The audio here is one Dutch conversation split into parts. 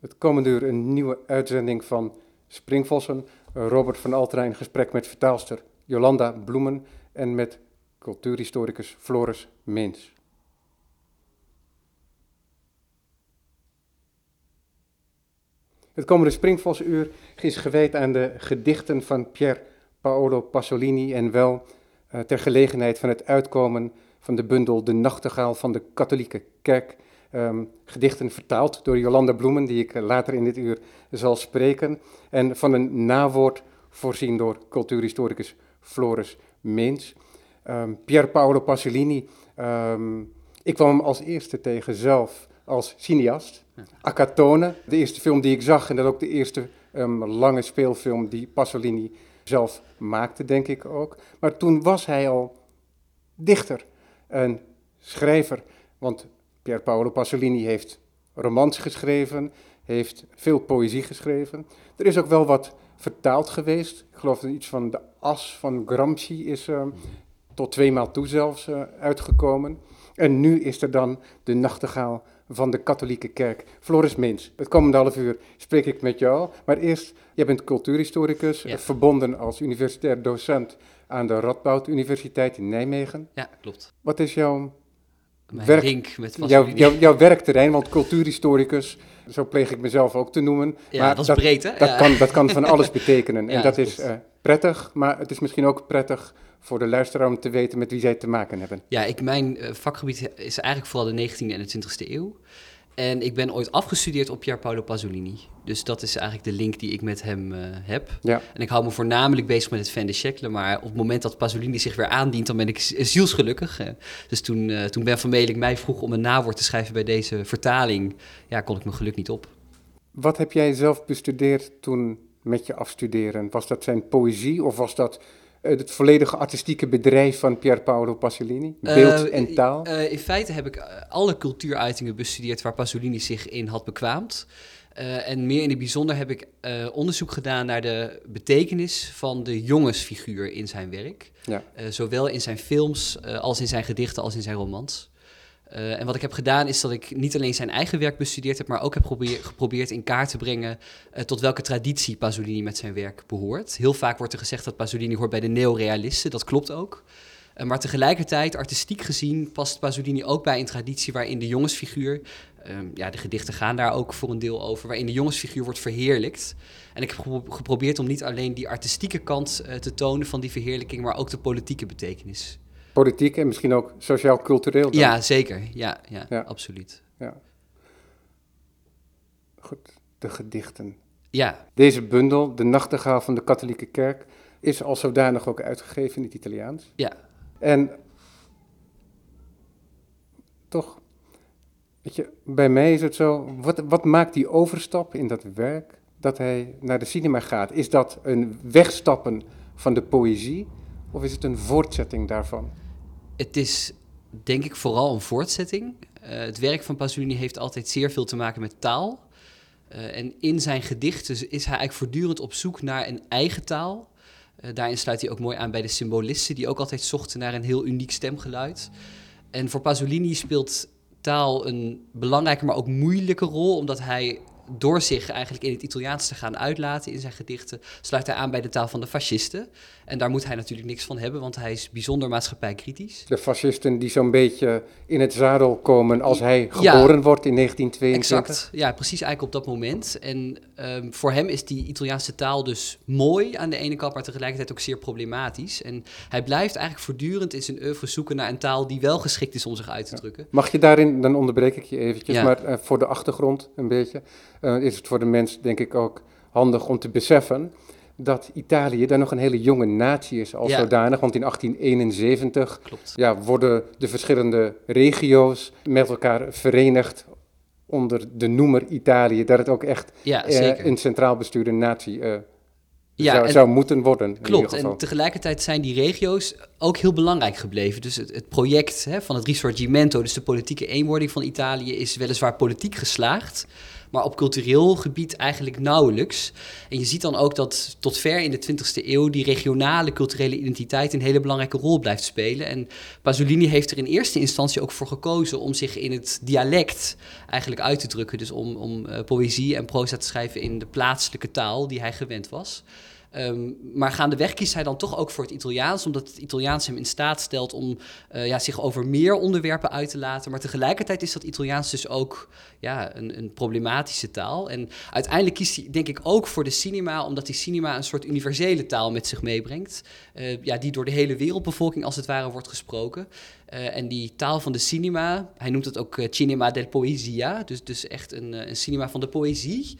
Het komende uur een nieuwe uitzending van Springvossen. Robert van Altera in gesprek met vertaalster Jolanda Bloemen en met cultuurhistoricus Floris Meens. Het komende Springvossenuur is gewijd aan de gedichten van Pier Paolo Pasolini en wel uh, ter gelegenheid van het uitkomen van de bundel De Nachtegaal van de Katholieke Kerk um, gedichten vertaald door Jolanda Bloemen, die ik later in dit uur zal spreken. En van een nawoord voorzien door cultuurhistoricus Floris Meens. Um, Pier Paolo Pasolini, um, ik kwam hem als eerste tegen zelf als cineast. Acatone, de eerste film die ik zag en dat ook de eerste lange speelfilm die Pasolini zelf maakte, denk ik ook. Maar toen was hij al dichter, een schrijver, want Pier Paolo Pasolini heeft romans geschreven, heeft veel poëzie geschreven. Er is ook wel wat vertaald geweest. Ik geloof dat iets van de as van Gramsci is uh, tot tweemaal toe zelfs uh, uitgekomen. En nu is er dan de nachtegaal van de katholieke kerk. Floris Meens, het komende half uur spreek ik met jou. Maar eerst, jij bent cultuurhistoricus, ja. verbonden als universitair docent aan de Radboud Universiteit in Nijmegen. Ja, klopt. Wat is jouw mijn werk, link met jouw, jouw, jouw, werkterrein, want cultuurhistoricus, zo pleeg ik mezelf ook te noemen. Ja, maar dat breed, hè? Dat, kan, dat kan van alles betekenen. en dat, is uh, prettig, maar het is misschien ook prettig voor de luisteraar om te weten met wie zij te maken hebben. Ja, ik, mijn uh, vakgebied is eigenlijk vooral de 19e en de 20e eeuw. En ik ben ooit afgestudeerd op Pier Paolo Pasolini. Dus dat is eigenlijk de link die ik met hem uh, heb. Ja. En ik hou me voornamelijk bezig met het Van de. Maar op het moment dat Pasolini zich weer aandient, dan ben ik zielsgelukkig. Dus toen, uh, toen Ben van Meelik mij vroeg om een nawoord te schrijven bij deze vertaling... ja, kon ik mijn geluk niet op. Wat heb jij zelf bestudeerd toen met je afstuderen? Was dat zijn poëzie of was dat eh, het volledige artistieke bedrijf van Pier Paolo Pasolini? Beeld uh, en taal? Uh, in feite heb ik alle cultuuruitingen bestudeerd waar Pasolini zich in had bekwaamd. en meer in het bijzonder heb ik onderzoek gedaan naar de betekenis van de jongensfiguur in zijn werk. Ja. zowel in zijn films als in zijn gedichten als in zijn romans. Uh, en wat ik heb gedaan is dat ik niet alleen zijn eigen werk bestudeerd heb, maar ook heb geprobeer, geprobeerd in kaart te brengen uh, tot welke traditie Pasolini met zijn werk behoort. Heel vaak wordt er gezegd dat Pasolini hoort bij de neorealisten, dat klopt ook. Uh, maar tegelijkertijd, artistiek gezien, past Pasolini ook bij een traditie waarin de jongensfiguur, um, ja, de gedichten gaan daar ook voor een deel over, waarin de jongensfiguur wordt verheerlijkt. En ik heb gepro geprobeerd om niet alleen die artistieke kant te tonen van die verheerlijking, maar ook de politieke betekenis politiek en misschien ook sociaal-cultureel. Ja, zeker. Ja, ja, ja, absoluut. Ja. Goed, de gedichten. Ja. Deze bundel, De Nachtegaal van de Katholieke Kerk, is als zodanig ook uitgegeven in het Italiaans. Ja. En toch, weet je, bij mij is het zo, wat, wat maakt die overstap in dat werk dat hij naar de cinema gaat? Is dat een wegstappen van de poëzie of is het een voortzetting daarvan? Het is denk ik vooral een voortzetting. Uh, het werk van Pasolini heeft altijd zeer veel te maken met taal. Uh, en in zijn gedichten is hij eigenlijk voortdurend op zoek naar een eigen taal. Uh, daarin sluit hij ook mooi aan bij de symbolisten, die ook altijd zochten naar een heel uniek stemgeluid. En voor Pasolini speelt taal een belangrijke, maar ook moeilijke rol, omdat hij door zich eigenlijk in het Italiaans te gaan uitlaten in zijn gedichten, sluit hij aan bij de taal van de fascisten. En daar moet hij natuurlijk niks van hebben, want hij is bijzonder maatschappijkritisch. De fascisten die zo'n beetje in het zadel komen als hij geboren ja, wordt in 1922. Exact, ja, precies eigenlijk op dat moment. En um, voor hem is die Italiaanse taal dus mooi aan de ene kant, maar tegelijkertijd ook zeer problematisch. En hij blijft eigenlijk voortdurend in zijn oeuvre zoeken naar een taal die wel geschikt is om zich uit te drukken. Mag je daarin, dan onderbreek ik je eventjes, ja. maar uh, voor de achtergrond een beetje, uh, is het voor de mens denk ik ook handig om te beseffen dat Italië dan nog een hele jonge natie is als ja. zodanig. Want in 1871 Ja, worden de verschillende regio's met elkaar verenigd onder de noemer Italië. Dat het ook echt ja, uh, een centraal bestuurde natie uh, ja, zou, zou, moeten worden. Klopt, en tegelijkertijd zijn die regio's ook heel belangrijk gebleven. Dus het, het project hè, van het Risorgimento, dus de politieke eenwording van Italië, is weliswaar politiek geslaagd maar op cultureel gebied eigenlijk nauwelijks. En je ziet dan ook dat tot ver in de 20e eeuw die regionale culturele identiteit een hele belangrijke rol blijft spelen. En Pasolini heeft er in eerste instantie ook voor gekozen om zich in het dialect eigenlijk uit te drukken. Dus om, om uh, poëzie en proza te schrijven in de plaatselijke taal die hij gewend was. Um, maar gaandeweg kiest hij dan toch ook voor het Italiaans, omdat het Italiaans hem in staat stelt om uh, ja, zich over meer onderwerpen uit te laten. Maar tegelijkertijd is dat Italiaans dus ook ja, een, een, problematische taal. En uiteindelijk kiest hij denk ik ook voor de cinema, omdat die cinema een soort universele taal met zich meebrengt. Uh, ja, die door de hele wereldbevolking als het ware wordt gesproken. Uh, en die taal van de cinema, hij noemt het ook cinema del poesia, dus, dus echt een, een cinema van de poëzie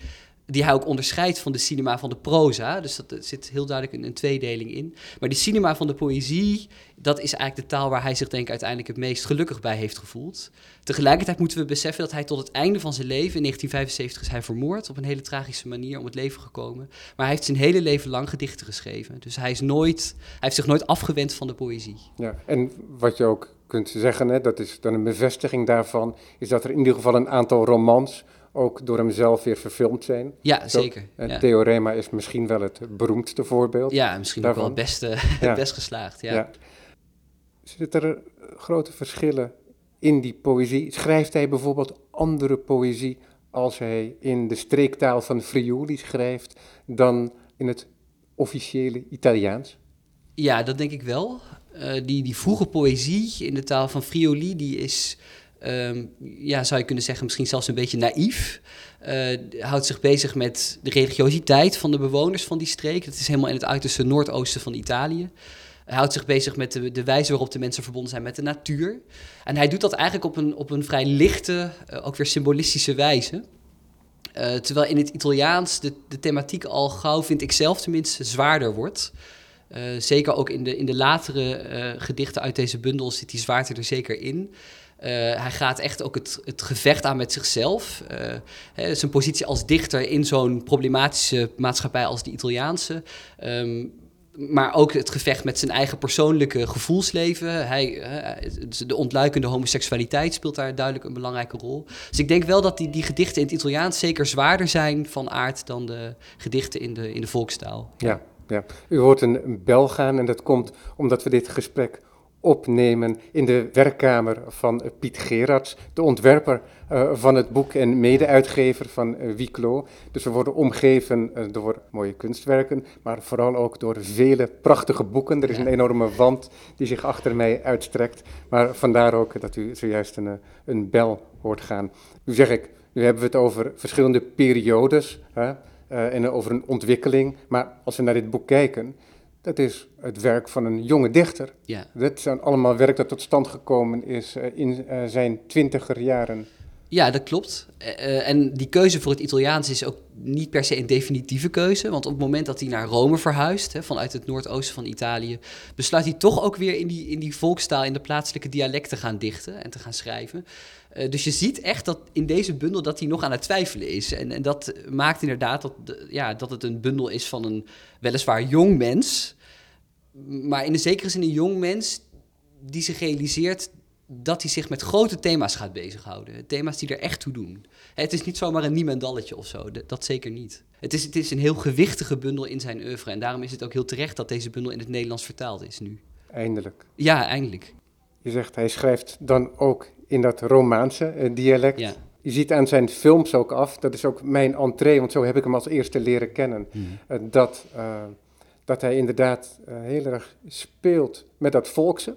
die hij ook onderscheidt van de cinema van de proza. Dus dat, zit heel duidelijk een, een, tweedeling in. Maar die cinema van de poëzie, dat is eigenlijk de taal waar hij zich denk ik uiteindelijk het meest gelukkig bij heeft gevoeld. Tegelijkertijd moeten we beseffen dat hij tot het einde van zijn leven, in 1975 is hij vermoord, op een hele tragische manier om het leven gekomen. Maar hij heeft zijn hele leven lang gedichten geschreven. Dus hij, is nooit, hij heeft zich nooit afgewend van de poëzie. Ja, en wat je ook kunt zeggen, hè, dat is dan een bevestiging daarvan, is dat er in ieder geval een aantal romans ook door hemzelf weer verfilmd zijn. Ja, zeker. Het ja. Theorema is misschien wel het beroemdste voorbeeld. Ja, misschien ook wel het beste, het best geslaagd. Ja. ja. Zitten er grote verschillen in die poëzie? Schrijft hij bijvoorbeeld andere poëzie als hij in de streektaal van Friuli schrijft dan in het officiële Italiaans? Ja, dat denk ik wel. Uh, die, die vroege poëzie in de taal van Friuli, die is um, ja, zou je kunnen zeggen, misschien zelfs een beetje naïef. Uh, houdt zich bezig met de religiositeit van de bewoners van die streek. Dat is helemaal in het uiterste noordoosten van Italië. Hij houdt zich bezig met de, de wijze waarop de mensen verbonden zijn met de natuur. En hij doet dat eigenlijk op een, op een vrij lichte, uh, ook weer symbolistische wijze. Uh, terwijl in het Italiaans de, de thematiek al gauw, vind ik zelf tenminste, zwaarder wordt. Zeker ook in de, in de latere gedichten uit deze bundel zit die zwaarte er zeker in. Uh, hij gaat echt ook het, het, gevecht aan met zichzelf. Uh, zijn positie als dichter in zo'n problematische maatschappij als de Italiaanse. Um, maar ook het gevecht met zijn eigen persoonlijke gevoelsleven. Hij, uh, de ontluikende homoseksualiteit speelt daar duidelijk een belangrijke rol. Dus ik denk wel dat die, die gedichten in het Italiaans zeker zwaarder zijn van aard dan de gedichten in de, in de volkstaal. Ja, ja. U hoort een bel gaan en dat komt omdat we dit gesprek opnemen in de werkkamer van Piet Gerards, de ontwerper uh, van het boek en mede-uitgever van uh, Wieklo. Dus we worden omgeven uh, door mooie kunstwerken, maar vooral ook door vele prachtige boeken. Er is een enorme wand die zich achter mij uitstrekt, maar vandaar ook dat u zojuist een, een bel hoort gaan. Nu zeg ik, nu hebben we het over verschillende periodes hè, en over een ontwikkeling, maar als we naar dit boek kijken, dat is het werk van een jonge dichter. Ja. Dat zijn allemaal werk dat tot stand gekomen is uh, in uh, zijn twintiger jaren. Ja, dat klopt. Uh, en die keuze voor het Italiaans is ook niet per se een definitieve keuze. Want op het moment dat hij naar Rome verhuist, hè, vanuit het noordoosten van Italië, besluit hij toch ook weer in die, in die volkstaal, in de plaatselijke dialect te gaan dichten en te gaan schrijven. Uh, dus je ziet echt dat in deze bundel dat hij nog aan het twijfelen is. En, en dat maakt inderdaad dat, ja, dat het een bundel is van een weliswaar jong mens. Maar in de zekere zin een jong mens die zich realiseert dat hij zich met grote thema's gaat bezighouden. Thema's die er echt toe doen. Het is niet zomaar een niemendalletje of zo, dat zeker niet. Het is, het is een heel gewichtige bundel in zijn oeuvre. En daarom is het ook heel terecht dat deze bundel in het Nederlands vertaald is nu. Eindelijk. Ja, eindelijk. Je zegt, hij schrijft dan ook in dat Romaanse uh, dialect. Ja. Je ziet aan zijn films ook af, dat is ook mijn entree, want zo heb ik hem als eerste leren kennen. Mm. Uh, dat, uh, dat hij inderdaad heel erg speelt met dat volkse,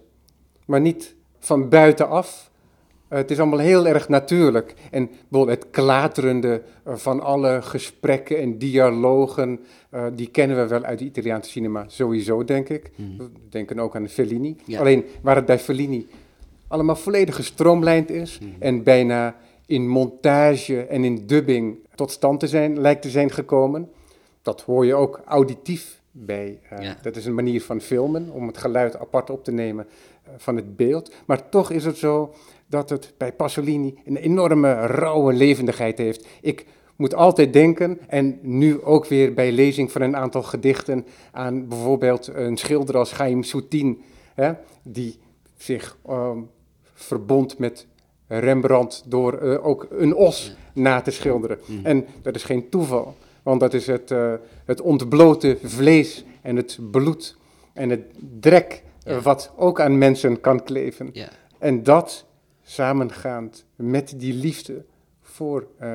maar niet van buitenaf. Uh, het is allemaal heel erg natuurlijk. En bijvoorbeeld het klaterende uh, van alle gesprekken en dialogen, die kennen we wel uit de Italiaanse cinema sowieso, denk ik. Mm. We denken ook aan Fellini. Ja. Alleen waar het bij Fellini allemaal volledig gestroomlijnd is Mm. en bijna in montage en in dubbing tot stand te zijn, lijkt te zijn gekomen. Dat hoor je ook auditief bij. Uh, Ja. Dat is een manier van filmen, om het geluid apart op te nemen uh, van het beeld. Maar toch is het zo dat het bij Pasolini een enorme rauwe levendigheid heeft. Ik moet altijd denken, en nu ook weer bij lezing van een aantal gedichten, aan bijvoorbeeld een schilder als Chaim Soutine, hè, die zich ehm, verbond met Rembrandt door eh, ook een os na te schilderen. Mhm. En dat is geen toeval, want dat is het, eh, het ontblote vlees en het bloed en het drek Ja. wat ook aan mensen kan kleven. Ja. En dat samengaand met die liefde voor eh,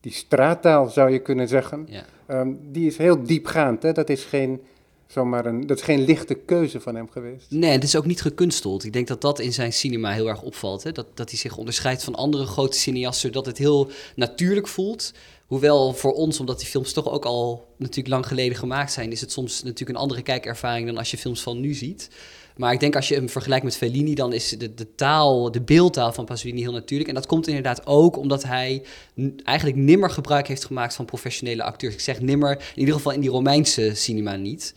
die straattaal, zou je kunnen zeggen, Ja. ehm, die is heel diepgaand. Hè? Dat, is geen, zomaar een, dat is geen lichte keuze van hem geweest. Nee, het is ook niet gekunsteld. Ik denk dat dat in zijn cinema heel erg opvalt. Hè? Dat, dat hij zich onderscheidt van andere grote cineasten, zodat het heel natuurlijk voelt. Hoewel voor ons, omdat die films toch ook al natuurlijk lang geleden gemaakt zijn, is het soms natuurlijk een andere kijkervaring dan als je films van nu ziet. Maar ik denk als je hem vergelijkt met Fellini, dan is de, de taal, de beeldtaal van Pasolini heel natuurlijk. En dat komt inderdaad ook omdat hij eigenlijk nimmer gebruik heeft gemaakt van professionele acteurs. Ik zeg nimmer, in ieder geval in die Romeinse cinema niet.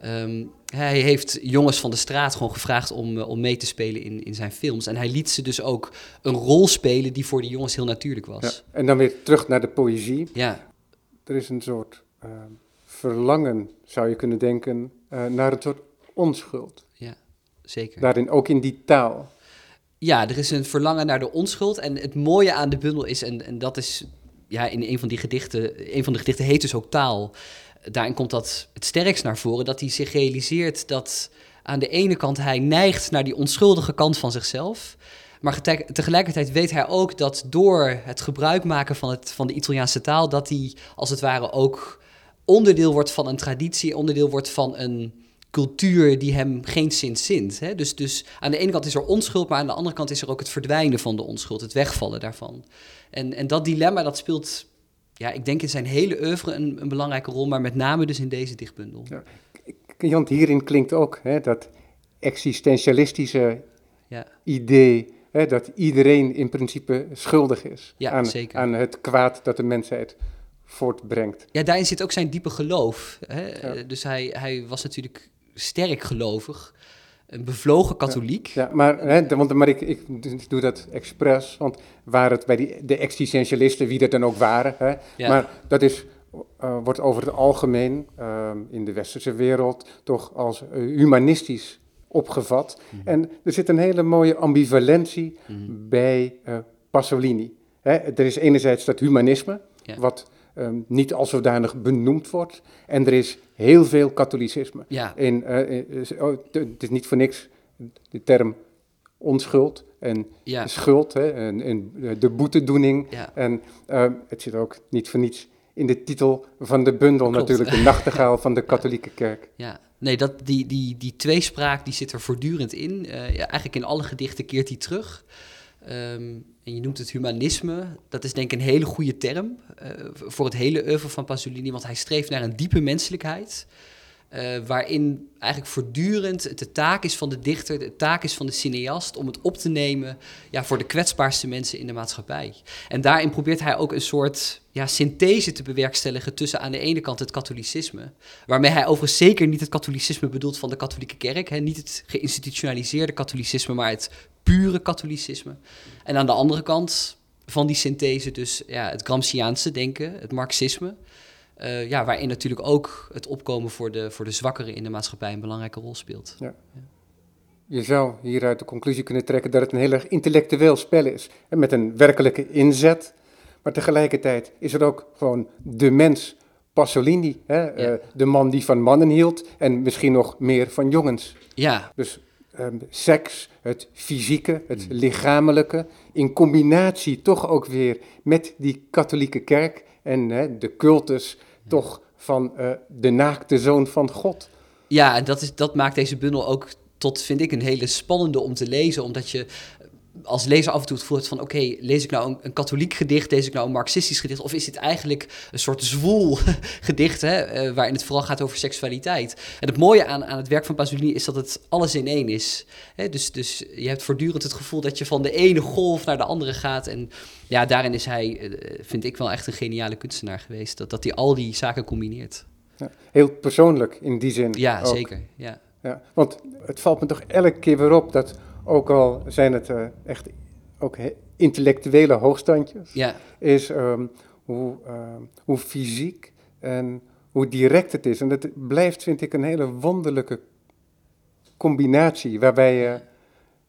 Ehm, hij heeft jongens van de straat gewoon gevraagd om, eh, om mee te spelen in, in zijn films. En hij liet ze dus ook een rol spelen die voor die jongens heel natuurlijk Ja. was. En dan weer terug naar de poëzie. Ja, Er is een soort ehm, verlangen, zou je kunnen denken, eh, naar een soort onschuld. zeker. Daarin, ook in die taal. Ja, er is een verlangen naar de onschuld. En het mooie aan de bundel is, en, en dat is ja, in een van die gedichten, een van de gedichten heet dus ook taal. Daarin komt dat het sterkst naar voren, dat hij zich realiseert dat aan de ene kant hij neigt naar die onschuldige kant van zichzelf. Maar tegelijkertijd weet hij ook dat door het gebruik maken van, het, van de Italiaanse taal, dat hij als het ware ook onderdeel wordt van een traditie, onderdeel wordt van een cultuur die hem geen zin zint. Hè? Dus, dus aan de ene kant is er onschuld, maar aan de andere kant is er ook het verdwijnen van de onschuld, het wegvallen daarvan. En, en dat dilemma, dat speelt, ja, ik denk in zijn hele oeuvre een, een belangrijke rol, maar met name dus in deze dichtbundel. Ja. Want hierin klinkt ook hè, dat existentialistische Ja. idee hè, dat iedereen in principe schuldig is Ja, aan, het kwaad dat de mensheid voortbrengt. Ja, daarin zit ook zijn diepe geloof. Hè? Dus hij, hij was natuurlijk sterk gelovig, een bevlogen katholiek. Ja, maar, hè, de- want, maar ik, ik doe dat expres, want waar het bij die, de existentialisten, wie dat dan ook waren, hè, Ja. maar dat is, eh, wordt over het algemeen ehm, in de westerse wereld toch als eh, humanistisch opgevat. Mhm. En er zit een hele mooie ambivalentie Mhm. bij eh, Pasolini. Hè, er is enerzijds dat humanisme, Ja. wat ehm, niet als zodanig benoemd wordt, en er is heel veel katholicisme. Ja, In, oh, t- het is niet voor niks de term onschuld en ja, schuld hè, en, en de boetedoening. ja. En eh, het zit ook niet voor niets in de titel van de bundel Klopt. natuurlijk, de nachtegaal van de katholieke kerk. Ja, nee, dat, die, die, die tweespraak die zit er voortdurend in. Eh, ja, eigenlijk in alle gedichten keert hij terug. Ehm, je noemt het humanisme. Dat is denk ik een hele goede term eh, voor het hele oeuvre van Pasolini. Want hij streeft naar een diepe menselijkheid. eh, waarin eigenlijk voortdurend de taak is van de dichter, de taak is van de cineast om het op te nemen ja, voor de kwetsbaarste mensen in de maatschappij. En daarin probeert hij ook een soort ja, synthese te bewerkstelligen tussen aan de ene kant het katholicisme, waarmee hij overigens zeker niet het katholicisme bedoelt van de katholieke kerk, hè, niet het geïnstitutionaliseerde katholicisme, maar het pure katholicisme. En aan de andere kant van die synthese dus ja, het Gramsciaanse denken, het marxisme, eh, ja, waarin natuurlijk ook het opkomen voor de, voor de zwakkeren in de maatschappij een belangrijke rol speelt. Je zou hieruit de conclusie kunnen trekken dat het een heel erg intellectueel spel is. En met een werkelijke inzet. Maar tegelijkertijd is er ook gewoon de mens, Pasolini. Hè? eh, de man die van mannen hield en misschien nog meer van jongens. Ja, Dus ehm, seks, het fysieke, het lichamelijke, in combinatie toch ook weer met die katholieke kerk en hè, de cultus toch van eh, de naakte zoon van God. Ja, en dat, is, dat maakt deze bundel ook tot, vind ik, een hele spannende om te lezen. Omdat je als lezer af en toe het gevoel hebt van... oké, lees ik nou een, een katholiek gedicht, lees ik nou een marxistisch gedicht... of is dit eigenlijk een soort zwoel gedicht... Hè, eh, waarin het vooral gaat over seksualiteit. En het mooie aan, aan het werk van Pasolini is dat het alles in één is. Hè, dus, dus je hebt voortdurend het gevoel dat je van de ene golf naar de andere gaat... en ja, daarin is hij, eh, vind ik wel echt een geniale kunstenaar geweest... dat, dat hij al die zaken combineert. Ja, heel persoonlijk in die zin. Ja, ook. zeker. Ja. Ja, want het valt me toch elke keer weer op dat, ook al zijn het eh, echt ook intellectuele hoogstandjes, Ja, is ehm, hoe, ehm, hoe fysiek en hoe direct het is. En dat blijft, vind ik, een hele wonderlijke combinatie waarbij je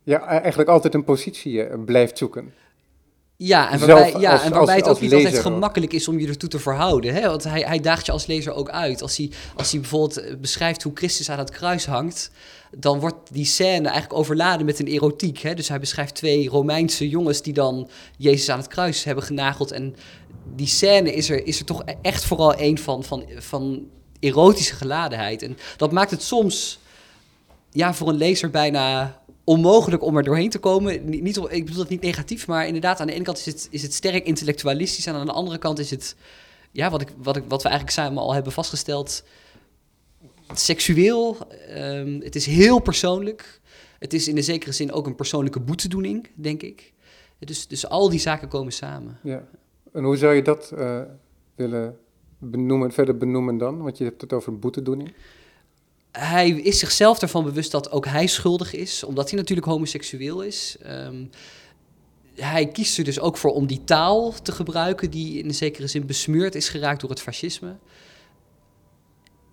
ja, eigenlijk altijd een positie eh, blijft zoeken. Ja, en Zelf waarbij, ja, als- en waarbij als- het ook niet altijd lezer gemakkelijk is om je ertoe te verhouden. Hè? Want hij, hij daagt je als lezer ook uit. Als hij, als hij bijvoorbeeld eh, beschrijft hoe Christus aan het kruis hangt, dan wordt die scène eigenlijk overladen met een erotiek. Hè? Dus hij beschrijft twee Romeinse jongens die dan Jezus aan het kruis hebben genageld. En die scène is er, is er toch echt vooral een van, van, van erotische geladenheid. En dat maakt het soms ja, voor een lezer bijna onmogelijk om er doorheen te komen. Niet, ik bedoel dat niet negatief, maar inderdaad, aan de ene kant is het, is het sterk intellectualistisch. En aan de andere kant is het, ja, wat, ik, wat, ik, wat we eigenlijk samen al hebben vastgesteld, seksueel. Ehm, het is heel persoonlijk. Het is in een zekere zin ook een persoonlijke boetedoening, denk ik. Dus, dus al die zaken komen samen. Ja. En hoe zou je dat eh, willen benoemen, verder benoemen dan? Want je hebt het over boetedoening. Hij is zichzelf ervan bewust dat ook hij schuldig is, omdat hij natuurlijk homoseksueel is. Ehm, hij kiest er dus ook voor om die taal te gebruiken die in een zekere zin besmeurd is geraakt door het fascisme.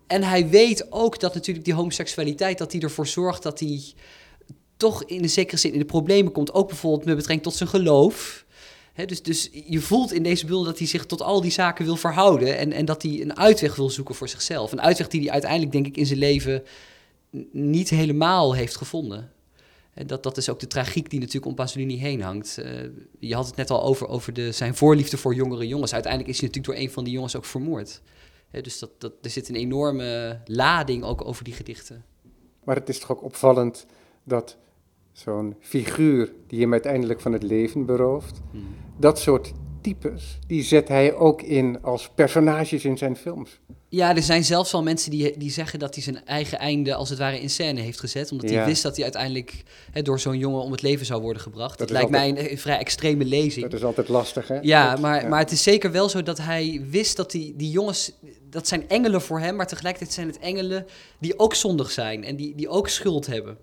En hij weet ook dat natuurlijk die homoseksualiteit, dat die ervoor zorgt dat hij toch in een zekere zin in de problemen komt. Ook bijvoorbeeld met betrekking tot zijn geloof. Dus, dus je voelt in deze bundel dat hij zich tot al die zaken wil verhouden. En, en dat hij een uitweg wil zoeken voor zichzelf. Een uitweg die hij uiteindelijk, denk ik, in zijn leven niet helemaal heeft gevonden. En dat, dat is ook de tragiek die natuurlijk om Pasolini heen hangt. Eh, je had het net al over, over de, zijn voorliefde voor jongere jongens. Uiteindelijk is hij natuurlijk door een van die jongens ook vermoord. Dus dat, dat, er zit een enorme lading ook over die gedichten. Maar het is toch ook opvallend dat zo'n figuur die hem uiteindelijk van het leven berooft, dat soort types, die zet hij ook in als personages in zijn films. Ja, er zijn zelfs wel mensen die, die zeggen dat hij zijn eigen einde als het ware in scène heeft gezet. Omdat hij wist dat hij uiteindelijk hè, door zo'n jongen om het leven zou worden gebracht. Dat lijkt mij een, een vrij extreme lezing. Dat is altijd lastig, hè? Ja, Dat- maar, maar het is zeker wel zo dat hij wist dat die, die jongens, dat zijn engelen voor hem, maar tegelijkertijd zijn het engelen die ook zondig zijn en die, die ook schuld hebben.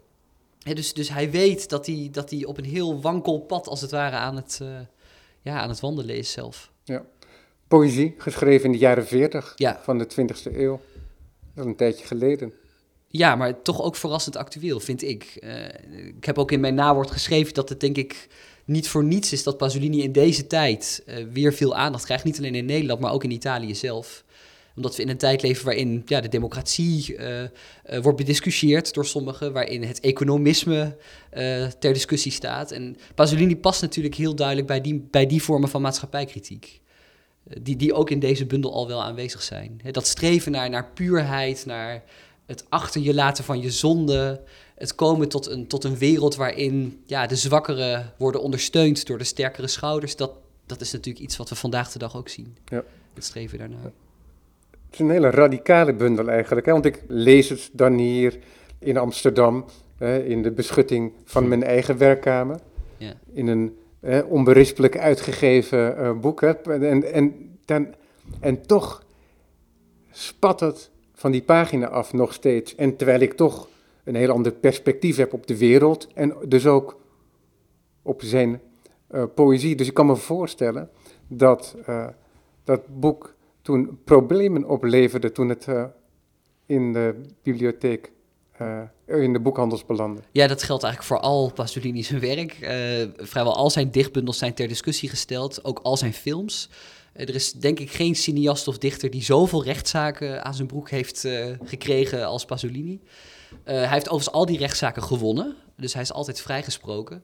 Hè, dus, dus hij weet dat hij, dat hij op een heel wankel pad, als het ware, aan het, eh, ja, aan het wandelen is zelf. Poëzie, geschreven in de jaren 40 Ja. van de 20e eeuw. Dat is een tijdje geleden. Ja, maar toch ook verrassend actueel, vind ik. Eh, ik heb ook in mijn nawoord geschreven dat het denk ik niet voor niets is dat Pasolini in deze tijd eh, weer veel aandacht krijgt. Niet alleen in Nederland, maar ook in Italië zelf. Omdat we in een tijd leven waarin ja, de democratie eh, eh, wordt bediscussieerd door sommigen, waarin het economisme eh, ter discussie staat. En Pasolini past natuurlijk heel duidelijk bij die, bij die vormen van maatschappijkritiek. Die, die ook in deze bundel al wel aanwezig zijn. Dat streven naar, naar puurheid, naar het achter je laten van je zonde. Het komen tot een, tot een wereld waarin ja, de zwakkeren worden ondersteund door de sterkere schouders. Dat, dat is natuurlijk iets wat we vandaag de dag ook zien. Ja. Het streven daarnaar. Is een hele radicale bundel eigenlijk. Hè? Want ik lees het dan hier in Amsterdam, hè, in de beschutting van mijn eigen werkkamer. Ja. In een hè, onberispelijk uitgegeven eh, boek. Hè? En, en, dan, en toch spat het van die pagina af nog steeds. En terwijl ik toch een heel ander perspectief heb op de wereld en dus ook op zijn eh, poëzie. Dus ik kan me voorstellen dat eh, dat boek toen problemen opleverde toen het eh, in de bibliotheek, eh, in de boekhandels belandde. Ja, dat geldt eigenlijk voor al Pasolini's werk. Eh, vrijwel al zijn dichtbundels zijn ter discussie gesteld, ook al zijn films. Er is denk ik geen cineast of dichter die zoveel rechtszaken aan zijn broek heeft gekregen als Pasolini. Hij heeft overigens al die rechtszaken gewonnen, dus hij is altijd vrijgesproken.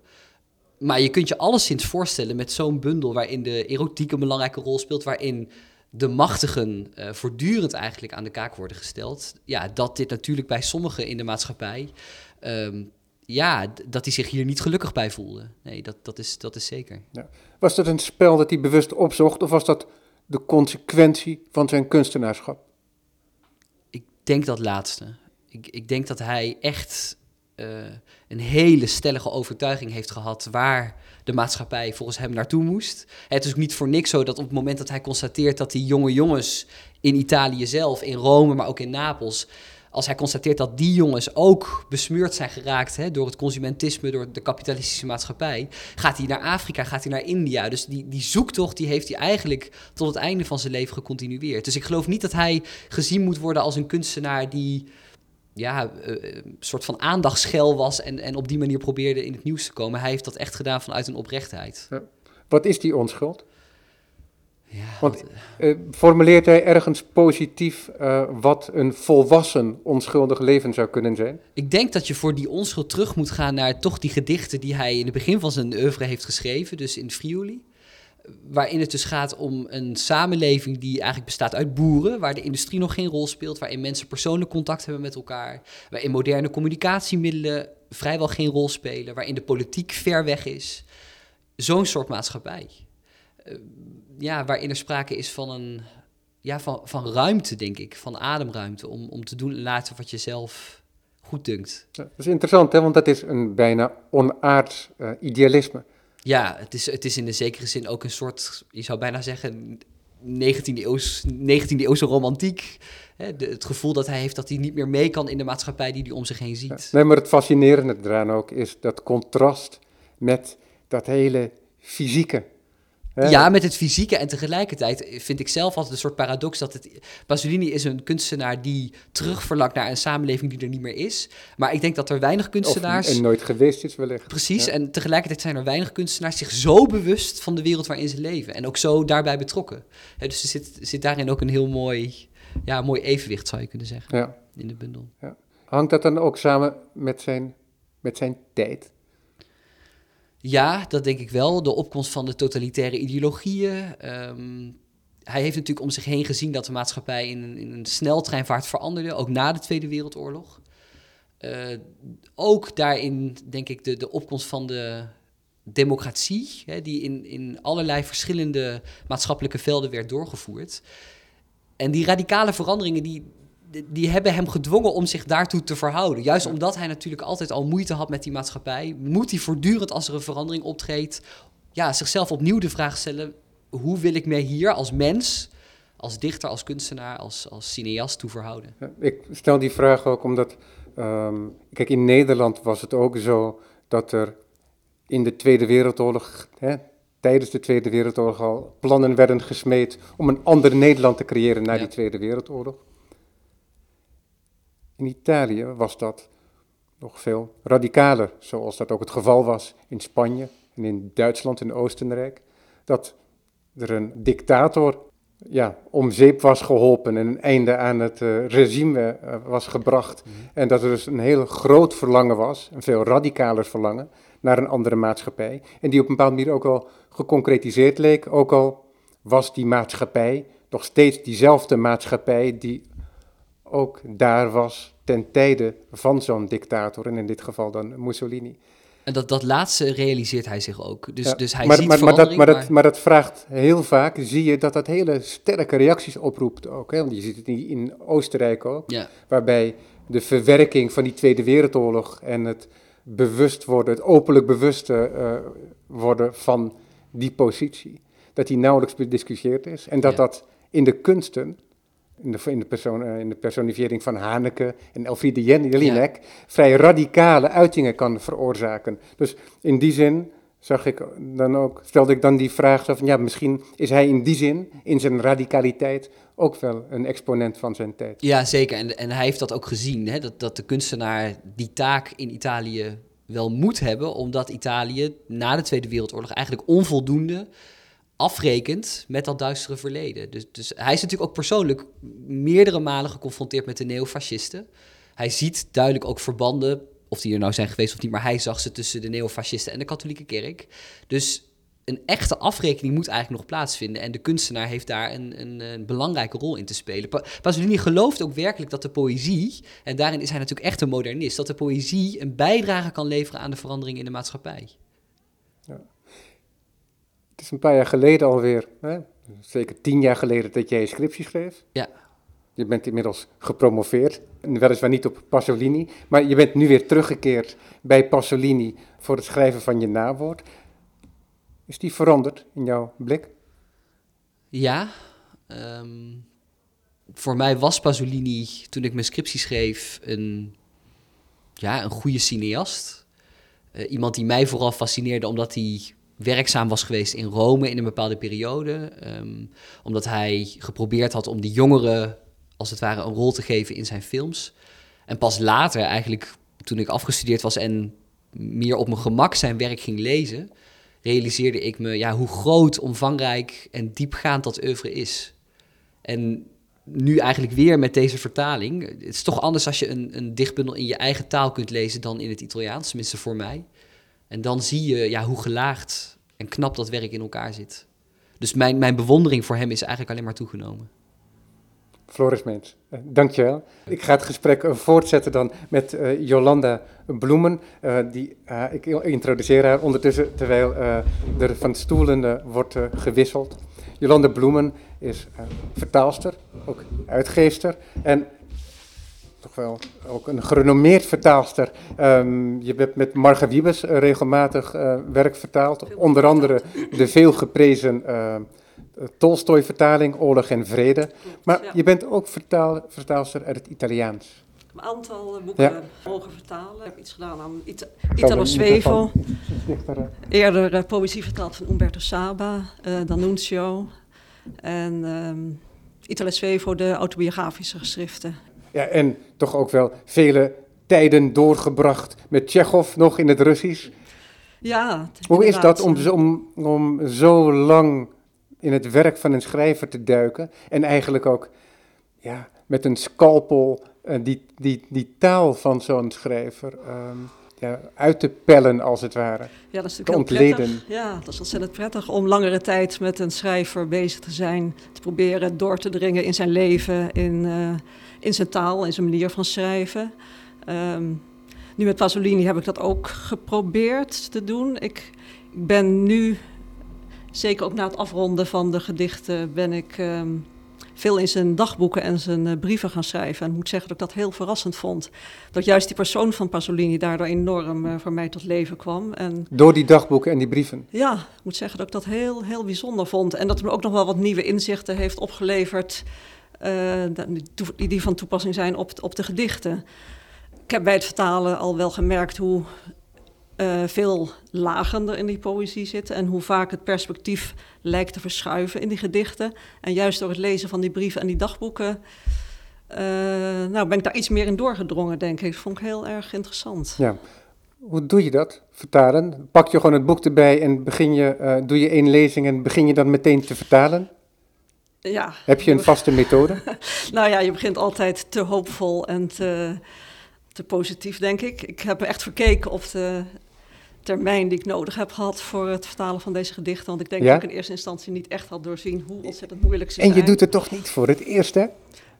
Maar je kunt je alleszins voorstellen met zo'n bundel waarin de erotiek een belangrijke rol speelt, waarin de machtigen eh, voortdurend eigenlijk aan de kaak worden gesteld. Ja, dat dit natuurlijk bij sommigen in de maatschappij, ehm, ja, dat die zich hier niet gelukkig bij voelden. Nee, dat, dat, is, dat is zeker. Was dat een spel dat hij bewust opzocht of was dat de consequentie van zijn kunstenaarschap? Ik denk dat laatste. Ik, ik denk dat hij echt eh, een hele stellige overtuiging heeft gehad waar de maatschappij volgens hem naartoe moest. Het is ook niet voor niks zo dat op het moment dat hij constateert dat die jonge jongens in Italië zelf, in Rome, maar ook in Napels, als hij constateert dat die jongens ook besmeurd zijn geraakt hè, door het consumentisme, door de kapitalistische maatschappij, gaat hij naar Afrika, gaat hij naar India. Dus die, die zoektocht die heeft hij eigenlijk tot het einde van zijn leven gecontinueerd. Dus ik geloof niet dat hij gezien moet worden als een kunstenaar die ja, een soort van aandachtschel was en, en op die manier probeerde in het nieuws te komen. Hij heeft dat echt gedaan vanuit een oprechtheid. Ja. Wat is die onschuld? Ja, Want uh, formuleert hij ergens positief uh, wat een volwassen onschuldig leven zou kunnen zijn? Ik denk dat je voor die onschuld terug moet gaan naar toch die gedichten die hij in het begin van zijn oeuvre heeft geschreven, dus in Friuli. Waarin het dus gaat om een samenleving die eigenlijk bestaat uit boeren, waar de industrie nog geen rol speelt, waarin mensen persoonlijk contact hebben met elkaar, waarin moderne communicatiemiddelen vrijwel geen rol spelen, waarin de politiek ver weg is. Zo'n soort maatschappij. Uh, ja, waarin er sprake is van een ja, van, van ruimte, denk ik, van ademruimte, om, om te doen en laten wat je zelf goed dunkt. dat is interessant, hè? want dat is een bijna onaards uh, idealisme. Ja, het is, het is in de zekere zin ook een soort, je zou bijna zeggen, 19e, eeuws, 19e eeuwse romantiek. Hè? Het gevoel dat hij heeft dat hij niet meer mee kan in de maatschappij die hij om zich heen ziet. nee, maar het fascinerende eraan ook is dat contrast met dat hele fysieke ja, met het fysieke en tegelijkertijd vind ik zelf altijd een soort paradox dat het... Pasolini is een kunstenaar die terugverlangt naar een samenleving die er niet meer is. Maar ik denk dat er weinig kunstenaars... Of, en nooit geweest is wellicht. Precies, en tegelijkertijd zijn er weinig kunstenaars zich zo bewust van de wereld waarin ze leven. En ook zo daarbij betrokken. dus er zit, zit daarin ook een heel mooi, ja, mooi evenwicht, zou je kunnen zeggen, ja. in de bundel. Ja. Hangt dat dan ook samen met zijn, met zijn tijd? Ja, dat denk ik wel. De opkomst van de totalitaire ideologieën. Ehm, hij heeft natuurlijk om zich heen gezien dat de maatschappij in een, in een sneltreinvaart veranderde, ook na de Tweede Wereldoorlog. Uh, ook daarin, denk ik, de, de opkomst van de democratie, hè, die in, in allerlei verschillende maatschappelijke velden werd doorgevoerd. En die radicale veranderingen, die, die hebben hem gedwongen om zich daartoe te verhouden. Juist omdat hij natuurlijk altijd al moeite had met die maatschappij, moet hij voortdurend als er een verandering optreedt, ja, zichzelf opnieuw de vraag stellen: hoe wil ik mij hier als mens, als dichter, als kunstenaar, als, als cineast toe verhouden? ik stel die vraag ook omdat, um, kijk, in Nederland was het ook zo dat er in de Tweede Wereldoorlog, hè, tijdens de Tweede Wereldoorlog al plannen werden gesmeed om een ander Nederland te creëren na die Tweede Wereldoorlog. In Italië was dat nog veel radicaler, zoals dat ook het geval was in Spanje en in Duitsland en Oostenrijk. Dat er een dictator ja, om zeep was geholpen en een einde aan het uh, regime uh, was gebracht. Mhm. En dat er dus een heel groot verlangen was, een veel radicaler verlangen, naar een andere maatschappij. En die op een bepaalde manier ook al geconcretiseerd leek, ook al was die maatschappij nog steeds diezelfde maatschappij die ook daar was ten tijde van zo'n dictator, en in dit geval dan Mussolini. En dat, dat laatste realiseert hij zich ook. Dus, dus hij maar, ziet maar, maar, dat, maar, dat, maar dat vraagt heel vaak, zie je dat dat hele sterke reacties oproept ook. Hè? Want je ziet het in Oostenrijk ook, ja. waarbij de verwerking van die Tweede Wereldoorlog en het bewust worden, het openlijk bewust uh, worden van die positie, dat die nauwelijks bediscussieerd is. En dat dat in de kunsten in de, in de, persoon, eh, in de personifiering van Haneke en Elfriede Jelinek, ja. vrij radicale uitingen kan veroorzaken. Dus in die zin zag ik dan ook, stelde ik dan die vraag van, ja, misschien is hij in die zin, in zijn radicaliteit, ook wel een exponent van zijn tijd. Ja, zeker. En, en hij heeft dat ook gezien, hè? Dat, dat de kunstenaar die taak in Italië wel moet hebben, omdat Italië na de Tweede Wereldoorlog eigenlijk onvoldoende afrekent met dat duistere verleden. Dus, dus hij is natuurlijk ook persoonlijk meerdere malen geconfronteerd met de neofascisten. Hij ziet duidelijk ook verbanden, of die er nou zijn geweest of niet, maar hij zag ze tussen de neofascisten en de katholieke kerk. Dus een echte afrekening moet eigenlijk nog plaatsvinden. En de kunstenaar heeft daar een, een, een belangrijke rol in te spelen. Pa Pasolini gelooft ook werkelijk dat de poëzie, en daarin is hij natuurlijk echt een modernist, dat de poëzie een bijdrage kan leveren aan de verandering in de maatschappij. Het is een paar jaar geleden alweer, hè? zeker tien jaar geleden, dat jij je scriptie schreef. Ja. Je bent inmiddels gepromoveerd, weliswaar niet op Pasolini, maar je bent nu weer teruggekeerd bij Pasolini voor het schrijven van je nawoord. Is die veranderd in jouw blik? Ja. Ehm, voor mij was Pasolini, toen ik mijn scriptie schreef, een, ja, een goede cineast. Uh, iemand die mij vooral fascineerde omdat hij werkzaam was geweest in Rome in een bepaalde periode. Um, omdat hij geprobeerd had om die jongeren, als het ware, een rol te geven in zijn films. En pas later, eigenlijk toen ik afgestudeerd was en meer op mijn gemak zijn werk ging lezen, realiseerde ik me ja, hoe groot, omvangrijk en diepgaand dat oeuvre is. En nu eigenlijk weer met deze vertaling. Het is toch anders als je een, een dichtbundel in je eigen taal kunt lezen dan in het Italiaans, tenminste voor mij. En dan zie je ja, hoe gelaagd en knap dat werk in elkaar zit. Dus mijn, mijn bewondering voor hem is eigenlijk alleen maar toegenomen. Floris Meens, uh, dankjewel. Ik ga het gesprek uh, voortzetten dan met uh, Jolanda Bloemen. die, ik introduceer haar ondertussen terwijl er van stoelen wordt gewisseld. Jolanda Bloemen is vertaalster, ook uitgeefster en toch wel ook een gerenommeerd vertaalster. Um, je hebt met Marga Wiebes regelmatig werk vertaald, onder andere de veelgeprezen Tolstoy-vertaling, Oorlog en Vrede. Maar je bent ook vertaal, vertaalster uit het Italiaans. Een aantal eh, boeken mogen vertalen. Ik heb iets gedaan aan Ita Italo Svevo. Eerder uh, poëzie vertaald van Umberto Saba, uh, D'Annunzio. En um, Italo Svevo, de autobiografische geschriften. Ja, en toch ook wel vele tijden doorgebracht met Tsjechov nog in het Russisch. Ja, Hoe is dat om, om, om zo lang in het werk van een schrijver te duiken en eigenlijk ook ja, met een scalpel uh, die, die, die taal van zo'n schrijver um, ja, uit te pellen, als het ware. Ja, dat is natuurlijk ontleden. Prettig. Ja, dat is ontzettend prettig om langere tijd met een schrijver bezig te zijn, te proberen door te dringen in zijn leven, in, uh, in zijn taal, in zijn manier van schrijven. Um, nu met Pasolini heb ik dat ook geprobeerd te doen. Ik, ik ben nu zeker ook na het afronden van de gedichten ben ik um, veel in zijn dagboeken en zijn uh, brieven gaan schrijven. En ik moet zeggen dat ik dat heel verrassend vond. Dat juist die persoon van Pasolini daardoor enorm uh, voor mij tot leven kwam. En, Door die dagboeken en die brieven? Ja, ik moet zeggen dat ik dat heel, heel bijzonder vond. En dat het me ook nog wel wat nieuwe inzichten heeft opgeleverd... Uh, die, van toepassing zijn op, op de gedichten. Ik heb bij het vertalen al wel gemerkt hoe uh, veel lagender in die poëzie zitten en hoe vaak het perspectief lijkt te verschuiven in die gedichten. En juist door het lezen van die brieven en die dagboeken, uh, nou ben ik daar iets meer in doorgedrongen, denk ik. Dat vond ik heel erg interessant. Ja. Hoe doe je dat, vertalen? Pak je gewoon het boek erbij en begin je, doe je één lezing en begin je dan meteen te vertalen? Ja. Heb je een vaste methode? nou ja, je begint altijd te hoopvol en te, te positief, denk ik. Ik heb echt verkeken of de termijn die ik nodig heb gehad voor het vertalen van deze gedichten. Want ik denk ja? dat ik in eerste instantie niet echt had doorzien hoe ontzettend moeilijk ze en zijn. En je doet het toch niet voor het eerst, hè?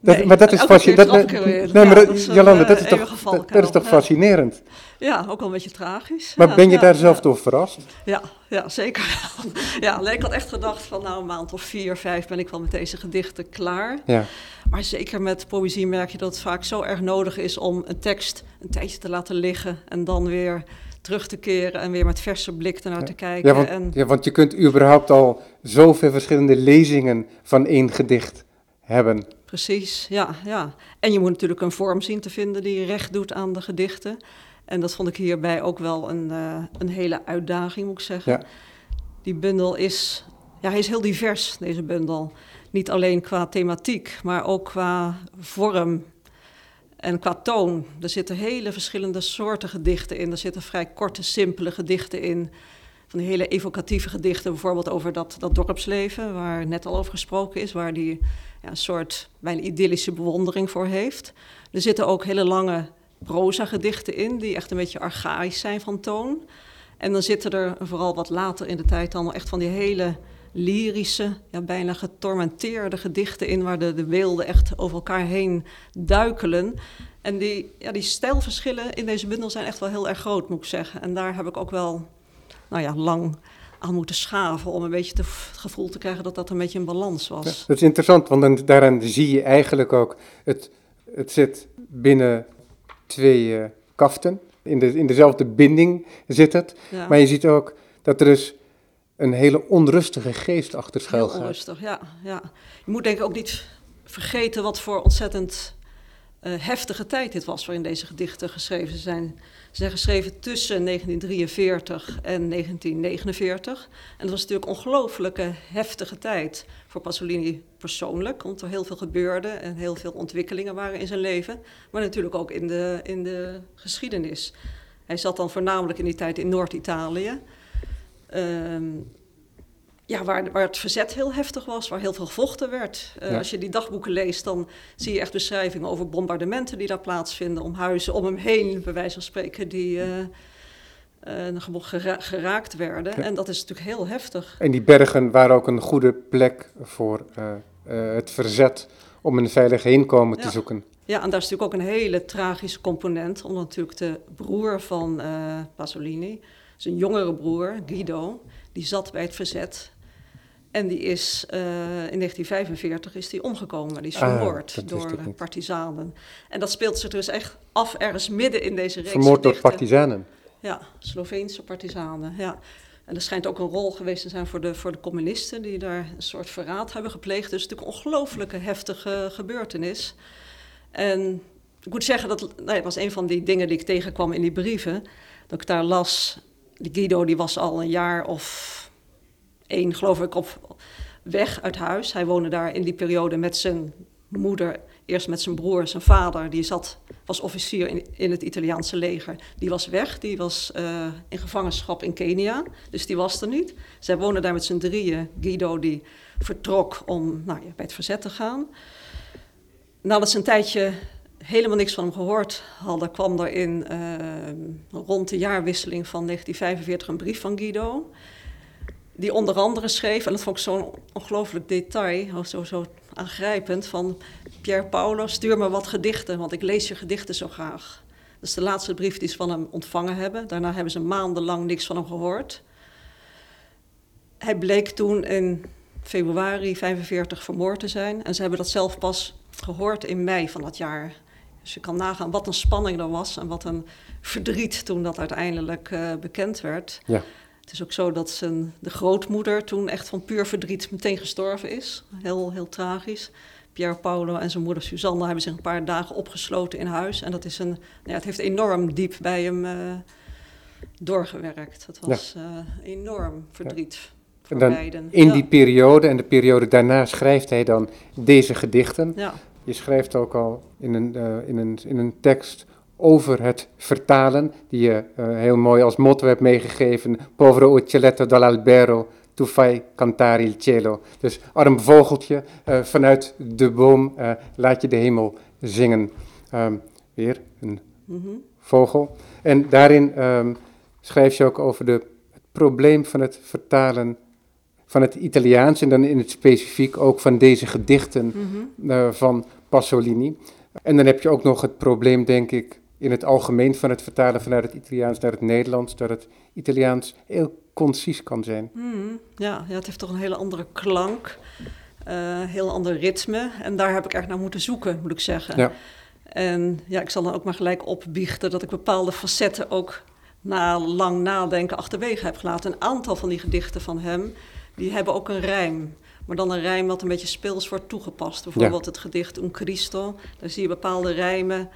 Dat, nee, maar dat is fascinerend. Nee, maar dat is Jolande, dat is toch, dat, dat, is toch fascinerend? Ja, ook wel een beetje tragisch. Maar ja, ben je daar zelf door verrast? Ja, ja zeker. ja, ik had echt gedacht van nou een maand of vier, vijf ben ik wel met deze gedichten klaar. Ja. Maar zeker met poëzie merk je dat het vaak zo erg nodig is om een tekst een tijdje te laten liggen en dan weer terug te keren en weer met verse blik ernaar te kijken. Ja want, en... ja, want je kunt überhaupt al zoveel verschillende lezingen van één gedicht hebben. Precies, ja, ja. En je moet natuurlijk een vorm zien te vinden die recht doet aan de gedichten. En dat vond ik hierbij ook wel een, uh, een hele uitdaging, moet ik zeggen. Ja. Die bundel is, ja, hij is heel divers, deze bundel. Niet alleen qua thematiek, maar ook qua vorm en qua toon, er zitten hele verschillende soorten gedichten in. Er zitten vrij korte, simpele gedichten in. Van die hele evocatieve gedichten, bijvoorbeeld over dat, dat dorpsleven, waar net al over gesproken is, waar die ja, een soort bijna idyllische bewondering voor heeft. Er zitten ook hele lange proza-gedichten in, die echt een beetje archaïs zijn van toon. En dan zitten er vooral wat later in de tijd dan echt van die hele lyrische, ja, bijna getormenteerde gedichten in, waar de, de beelden echt over elkaar heen duikelen. En die, ja, die stijlverschillen in deze bundel zijn echt wel heel erg groot, moet ik zeggen. En daar heb ik ook wel nou ja, lang aan moeten schaven om een beetje het gevoel te krijgen dat dat een beetje een balans was. Ja, dat is interessant, want dan, daaraan zie je eigenlijk ook, het, het zit binnen twee uh, kaften, in, de, in dezelfde binding zit het. Ja. Maar je ziet ook dat er dus een hele onrustige geest achter schuil Heel onrustig, ja, ja. Je moet denk ik ook niet vergeten wat voor ontzettend heftige tijd dit was waarin deze gedichten geschreven zijn. Ze zijn geschreven tussen 1943 en 1949. En dat was natuurlijk een ongelooflijke heftige tijd voor Pasolini persoonlijk, omdat er heel veel gebeurde en heel veel ontwikkelingen waren in zijn leven, maar natuurlijk ook in de, in de geschiedenis. Hij zat dan voornamelijk in die tijd in Noord-Italië. Ehm, ja, waar, waar het verzet heel heftig was, waar heel veel gevochten werd. Uh, Als je die dagboeken leest, dan zie je echt beschrijvingen over bombardementen die daar plaatsvinden, om huizen om hem heen, bij wijze van spreken, die uh, uh, gera geraakt werden. Ja. En dat is natuurlijk heel heftig. En die bergen waren ook een goede plek voor het verzet om een veilig heenkomen ja. te zoeken. Ja, en daar is natuurlijk ook een hele tragische component, omdat natuurlijk de broer van Pasolini, zijn jongere broer, Guido, die zat bij het verzet. En die is uh, in 1945 is die omgekomen. Die is vermoord ah, door partizanen. En dat speelt zich dus echt af ergens midden in deze reeks Vermoord door partizanen? Ja, Sloveense partizanen, ja. En er schijnt ook een rol geweest te zijn voor de, voor de communisten... die daar een soort verraad hebben gepleegd. Dus het is natuurlijk een ongelooflijke heftige gebeurtenis. En ik moet zeggen, dat nou ja, was een van die dingen die ik tegenkwam in die brieven... dat ik daar las... Die Guido die was al een jaar of één, geloof ik, op weg uit huis. Hij woonde daar in die periode met zijn moeder, eerst met zijn broer, zijn vader. Die zat, was officier in, in het Italiaanse leger. Die was weg, die was uh, in gevangenschap in Kenia. Dus die was er niet. Zij woonden daar met z'n drieën. Guido die vertrok om nou, ja, bij het verzet te gaan. Nadat ze een tijdje helemaal niks van hem gehoord hadden, kwam er in uh, rond de jaarwisseling van 1945 een brief van Guido die onder andere schreef, en dat vond ik zo'n ongelooflijk detail, zo, zo aangrijpend, van Pier Paolo, stuur me wat gedichten, want ik lees je gedichten zo graag. Dat is de laatste brief die ze van hem ontvangen hebben. Daarna hebben ze maandenlang niks van hem gehoord. Hij bleek toen in februari 45 vermoord te zijn. En ze hebben dat zelf pas gehoord in mei van dat jaar. Dus je kan nagaan wat een spanning er was en wat een verdriet toen dat uiteindelijk uh, bekend werd. Ja. Het is ook zo dat zijn, de grootmoeder toen echt van puur verdriet meteen gestorven is. Heel, heel tragisch. Pier Paolo en zijn moeder Susanna hebben zich een paar dagen opgesloten in huis. En dat is een, ja, het heeft enorm diep bij hem uh, doorgewerkt. Het was ja. uh, enorm verdriet. Ja. Voor dan beiden. In die periode en de periode daarna schrijft hij dan deze gedichten. Ja. Je schrijft ook al in een, uh, in een, in een tekst over het vertalen, die je uh, heel mooi als motto hebt meegegeven. Povero uccelletto dall'albero, tu fai cantare il cielo. Dus arm vogeltje, uh, vanuit de boom uh, laat je de hemel zingen. Um, weer een mm -hmm. vogel. En daarin um, schrijf je ook over de, het probleem van het vertalen van het Italiaans en dan in het specifiek ook van deze gedichten mm -hmm. van Pasolini. En dan heb je ook nog het probleem, denk ik, in het algemeen van het vertalen vanuit het Italiaans naar het Nederlands, dat het Italiaans heel concies kan zijn. Mm, ja, ja, het heeft toch een hele andere klank, uh, heel ander ritme. En daar heb ik echt naar moeten zoeken, moet ik zeggen. Ja. En ja, ik zal dan ook maar gelijk opbiechten dat ik bepaalde facetten ook na lang nadenken achterwege heb gelaten. Een aantal van die gedichten van hem, die hebben ook een rijm. Maar dan een rijm wat een beetje speels wordt toegepast. Bijvoorbeeld ja. het gedicht Un Cristo, daar zie je bepaalde rijmen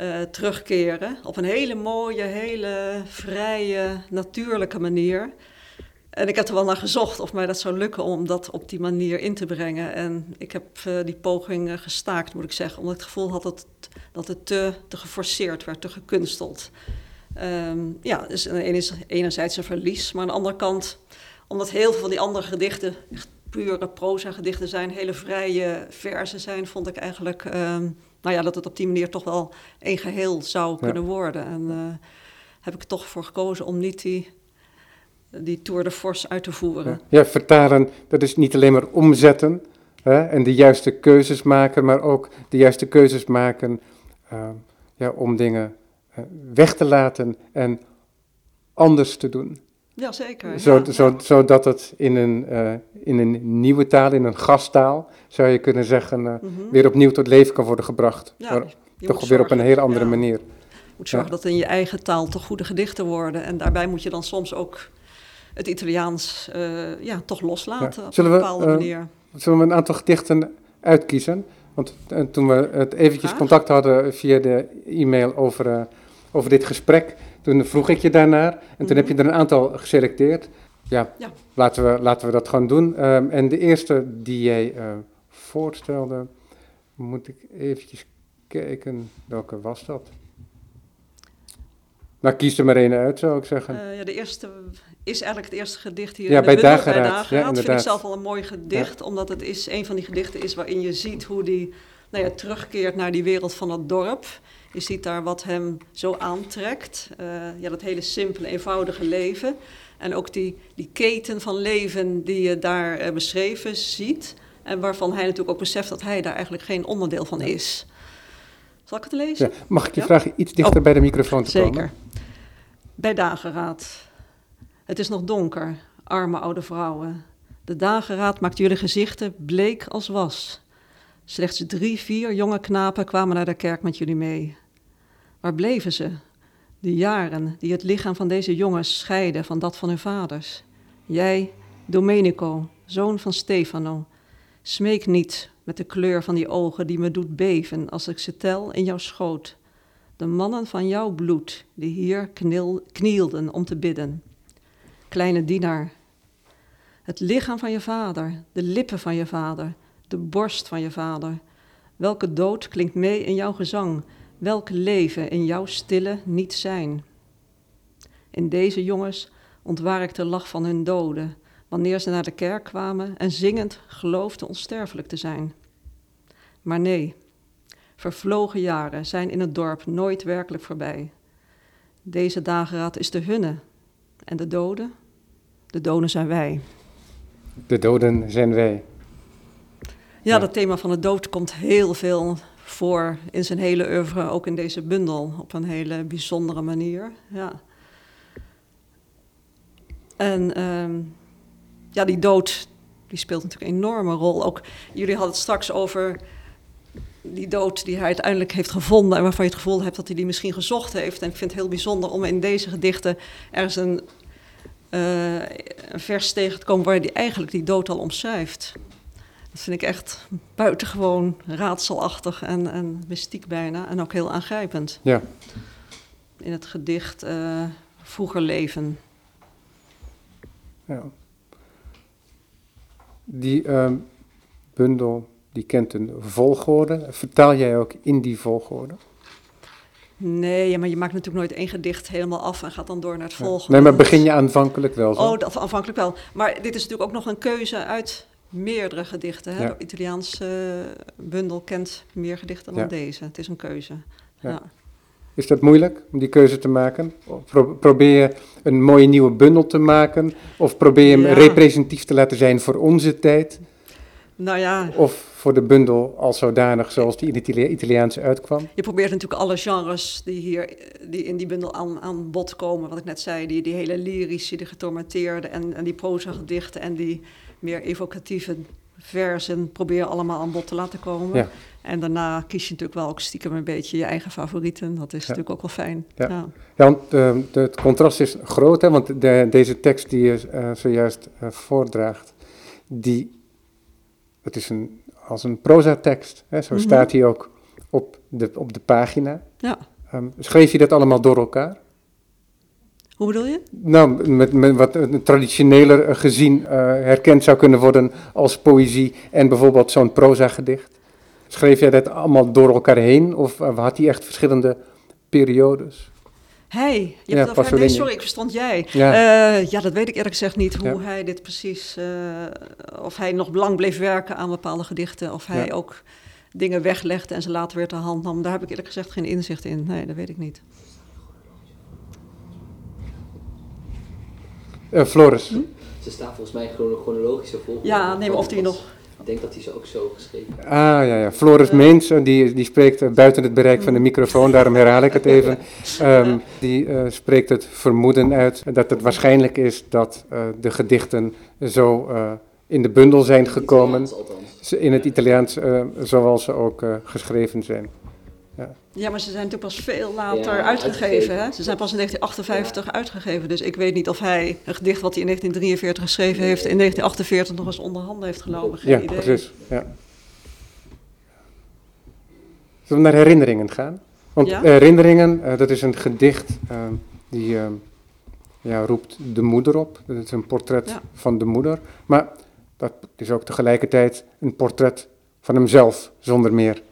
uh, terugkeren. Op een hele mooie, hele vrije, natuurlijke manier. En ik heb er wel naar gezocht of mij dat zou lukken om dat op die manier in te brengen. En ik heb uh, die poging uh, gestaakt, moet ik zeggen. Omdat ik het gevoel had dat dat het te, te geforceerd werd, te gekunsteld. Um, ja, dus is enerzijds een verlies. Maar aan de andere kant, omdat heel veel van die andere gedichten... echt pure proza-gedichten zijn, hele vrije verzen zijn... vond ik eigenlijk... Um, nou ja, dat het op die manier toch wel een geheel zou kunnen worden. En uh, heb ik toch voor gekozen om niet die, die tour de force uit te voeren. Ja, vertalen, dat is niet alleen maar omzetten hè, en de juiste keuzes maken, maar ook de juiste keuzes maken uh, ja, om dingen uh, weg te laten en anders te doen. Ja, zeker. Zo, ja, zo, ja. Zodat het in een, uh, in een nieuwe taal, in een gasttaal, zou je kunnen zeggen, uh, mm -hmm. weer opnieuw tot leven kan worden gebracht. Ja, maar toch weer op een hele andere manier. Je moet zorgen dat in je eigen taal toch goede gedichten worden. En daarbij moet je dan soms ook het Italiaans uh, ja, toch loslaten op Zullen een bepaalde we, manier. Zullen we een aantal gedichten uitkiezen? Want eh, toen we het eventjes contact hadden via de e-mail over, eh, over dit gesprek, toen vroeg ik je daarnaar. En toen heb je er een aantal geselecteerd. Ja, Ja. Laten, we, laten we dat gaan doen. Ehm, en de eerste die jij eh, voorstelde, moet ik eventjes kijken, welke was dat? Nou, kies er maar één uit, zou ik zeggen. Eh, ja, de eerste is eigenlijk het eerste gedicht hier. Ja, in de bij bundel, Dageraad. Ja, Dageraad. vind ik zelf al een mooi gedicht, omdat het is een van die gedichten is waarin je ziet hoe die nou ja, terugkeert naar die wereld van het dorp. Je ziet daar wat hem zo aantrekt. Eh, ja, dat hele simpele, eenvoudige leven. En ook die, die keten van leven die je daar eh, beschreven ziet. En waarvan hij natuurlijk ook beseft dat hij daar eigenlijk geen onderdeel van is. Zal ik het lezen? Ja, mag ik je Ja? vragen iets dichter Oh, bij de microfoon te Zeker. komen? Bij dageraad. Het is nog donker, arme oude vrouwen. De dageraad maakt jullie gezichten bleek als was. Slechts drie, vier jonge knapen kwamen naar de kerk met jullie mee. Waar bleven ze? De jaren die het lichaam van deze jongens scheiden van dat van hun vaders. Jij, Domenico, zoon van Stefano, smeek niet met de kleur van die ogen die me doet beven als ik ze tel in jouw schoot de mannen van jouw bloed die hier knielden om te bidden. Kleine dienaar, het lichaam van je vader, de lippen van je vader, de borst van je vader. Welke dood klinkt mee in jouw gezang, welk leven in jouw stille niet zijn. In deze jongens ontwaar ik de lach van hun doden, wanneer ze naar de kerk kwamen en zingend geloofden onsterfelijk te zijn. Maar nee, Vervlogen jaren zijn in het dorp nooit werkelijk voorbij. Deze dageraad is de hunne. En de doden? De doden zijn wij. De doden zijn wij. Ja, dat thema van de dood komt heel veel voor in zijn hele oeuvre, ook in deze bundel, op een hele bijzondere manier. Ja. En ehm, ja, die dood, die speelt natuurlijk een enorme rol. Ook jullie hadden het straks over die dood die hij uiteindelijk heeft gevonden en waarvan je het gevoel hebt dat hij die misschien gezocht heeft. En ik vind het heel bijzonder om in deze gedichten ergens een, eh, een vers tegen te komen waar hij eigenlijk die dood al omschrijft. Dat vind ik echt buitengewoon raadselachtig en, en mystiek bijna. En ook heel aangrijpend. Ja. In het gedicht eh, Vroeger leven. Ja. Die ehm, bundel die kent een volgorde. Vertaal jij ook in die volgorde? Nee, ja, maar je maakt natuurlijk nooit één gedicht helemaal af en gaat dan door naar het volgende. Nee, maar begin je aanvankelijk wel zo? Oh, dat aanvankelijk wel. Maar dit is natuurlijk ook nog een keuze uit meerdere gedichten. Hè? Ja. De Italiaanse bundel kent meer gedichten dan Ja. deze. Het is een keuze. Ja. Is dat moeilijk om die keuze te maken? Pro- probeer je een mooie nieuwe bundel te maken? Of probeer je hem representatief te laten zijn voor onze tijd? Nou ja, Of voor de bundel als zodanig zoals die in het Itali- Italiaanse uitkwam? je probeert natuurlijk alle genres die hier die in die bundel aan, aan bod komen. Wat ik net zei, die, die hele lyrische, die getormenteerde en, en die proza gedichten en die meer evocatieve versen probeer allemaal aan bod te laten komen. Ja. En daarna kies je natuurlijk wel ook stiekem een beetje je eigen favorieten. Dat is natuurlijk ook wel fijn. Ja. Ja. Want eh, het contrast is groot, hè, want de, deze tekst die je eh, zojuist eh, voordraagt, die, het is een, als een prozatekst, hè, zo Mhm. staat hij ook op de, op de pagina. ja. Ehm, schreef je dat allemaal door elkaar? Hoe bedoel je? Nou, met, met wat een traditioneler eh, gezien eh, herkend zou kunnen worden als poëzie en bijvoorbeeld zo'n proza-gedicht. Schreef jij dat allemaal door elkaar heen of eh, had hij echt verschillende periodes? Hij. Je Ja, het over. Nee, sorry, ik verstond jij. Ja. Ja. ja, dat weet ik eerlijk gezegd niet. Hoe Ja. hij dit precies... of hij nog lang bleef werken aan bepaalde gedichten. Of hij ook dingen weglegde en ze later weer ter hand nam. Daar heb ik eerlijk gezegd geen inzicht in. Nee, dat weet ik niet. Eh, Floris, Hm? Ze staan volgens mij chrono- chronologische volgorde. Ja, nee, maar of die nog... Ik denk dat hij ze ook zo geschreven heeft. Ah ja, ja. Floris Ja. Meens, die, die spreekt buiten het bereik van de microfoon, daarom herhaal ik het even. Ehm, die eh, spreekt het vermoeden uit dat het waarschijnlijk is dat eh, de gedichten zo eh, in de bundel zijn gekomen, Italiaans althans. ze- in het Italiaans eh, zoals ze ook eh, geschreven zijn. Ja, maar ze zijn natuurlijk pas veel later Ja, uitgegeven. uitgegeven. Hè? Ze zijn pas in 1958 uitgegeven. Dus ik weet niet of hij een gedicht wat hij in 1943 geschreven heeft... in 1948 nog eens onder handen heeft genomen. Geen Ja, idee. precies. Ja. Zullen we naar herinneringen gaan? Want Ja. herinneringen, eh, dat is een gedicht eh, die eh, ja, roept de moeder op. Dat is een portret Ja. van de moeder. Maar dat is ook tegelijkertijd een portret van hemzelf, zonder meer.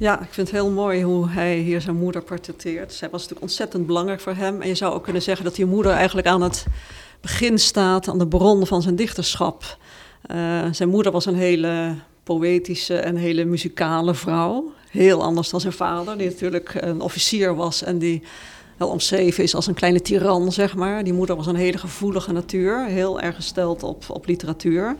Ja, ik vind het heel mooi hoe hij hier zijn moeder portretteert. Zij was natuurlijk ontzettend belangrijk voor hem. En je zou ook kunnen zeggen dat die moeder eigenlijk aan het begin staat, aan de bron van zijn dichterschap. Eh, zijn moeder was een hele poëtische en hele muzikale vrouw. Heel anders dan zijn vader, die natuurlijk een officier was en die wel omschreven is als een kleine tiran, zeg maar. Die moeder was een hele gevoelige natuur, heel erg gesteld op, op literatuur.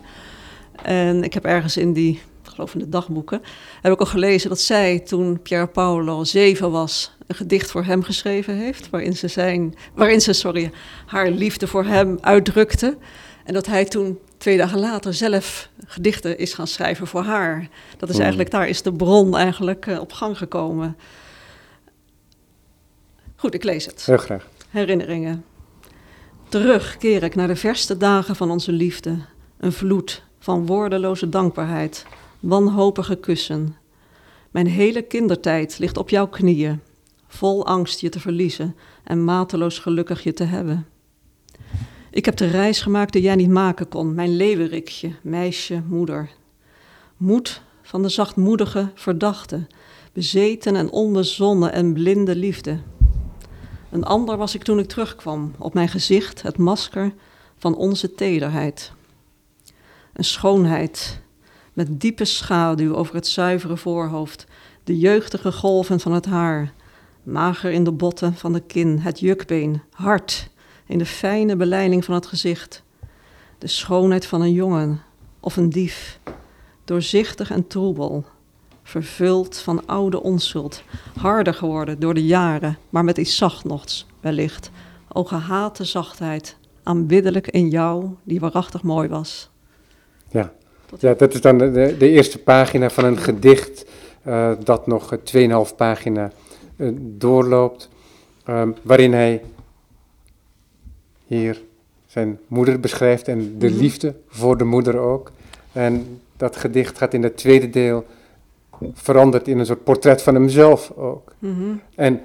En ik heb ergens in die, geloof in de dagboeken, heb ik al gelezen dat zij toen Pier Paolo zeven was, een gedicht voor hem geschreven heeft, waarin ze, zijn, waarin ze sorry, haar liefde voor hem uitdrukte. En dat hij toen twee dagen later zelf gedichten is gaan schrijven voor haar. Dat is Hmm. eigenlijk, daar is de bron eigenlijk eh, op gang gekomen. Goed, ik lees het. Heel graag. Herinneringen. Terug keer ik naar de verste dagen van onze liefde. Een vloed van woordeloze dankbaarheid, wanhopige kussen. Mijn hele kindertijd ligt op jouw knieën, vol angst je te verliezen en mateloos gelukkig je te hebben. Ik heb de reis gemaakt die jij niet maken kon, mijn leeuwerikje, meisje, moeder. Moed van de zachtmoedige verdachte, bezeten en onbezonnen en blinde liefde. Een ander was ik toen ik terugkwam, op mijn gezicht het masker van onze tederheid. Een schoonheid met diepe schaduw over het zuivere voorhoofd, de jeugdige golven van het haar, mager in de botten van de kin, het jukbeen, hard in de fijne beleiding van het gezicht. De schoonheid van een jongen of een dief, doorzichtig en troebel, vervuld van oude onschuld, harder geworden door de jaren, maar met iets zachtnochts wellicht. O gehate zachtheid, aanbiddelijk in jou, die waarachtig mooi was. Ja. dat is dan de, de, eerste pagina van een gedicht eh, dat nog eh, 2,5 pagina eh, doorloopt, ehm, waarin hij hier zijn moeder beschrijft en de Mhm. liefde voor de moeder ook. En dat gedicht gaat in het tweede deel veranderd in een soort portret van hemzelf ook. Mhm. En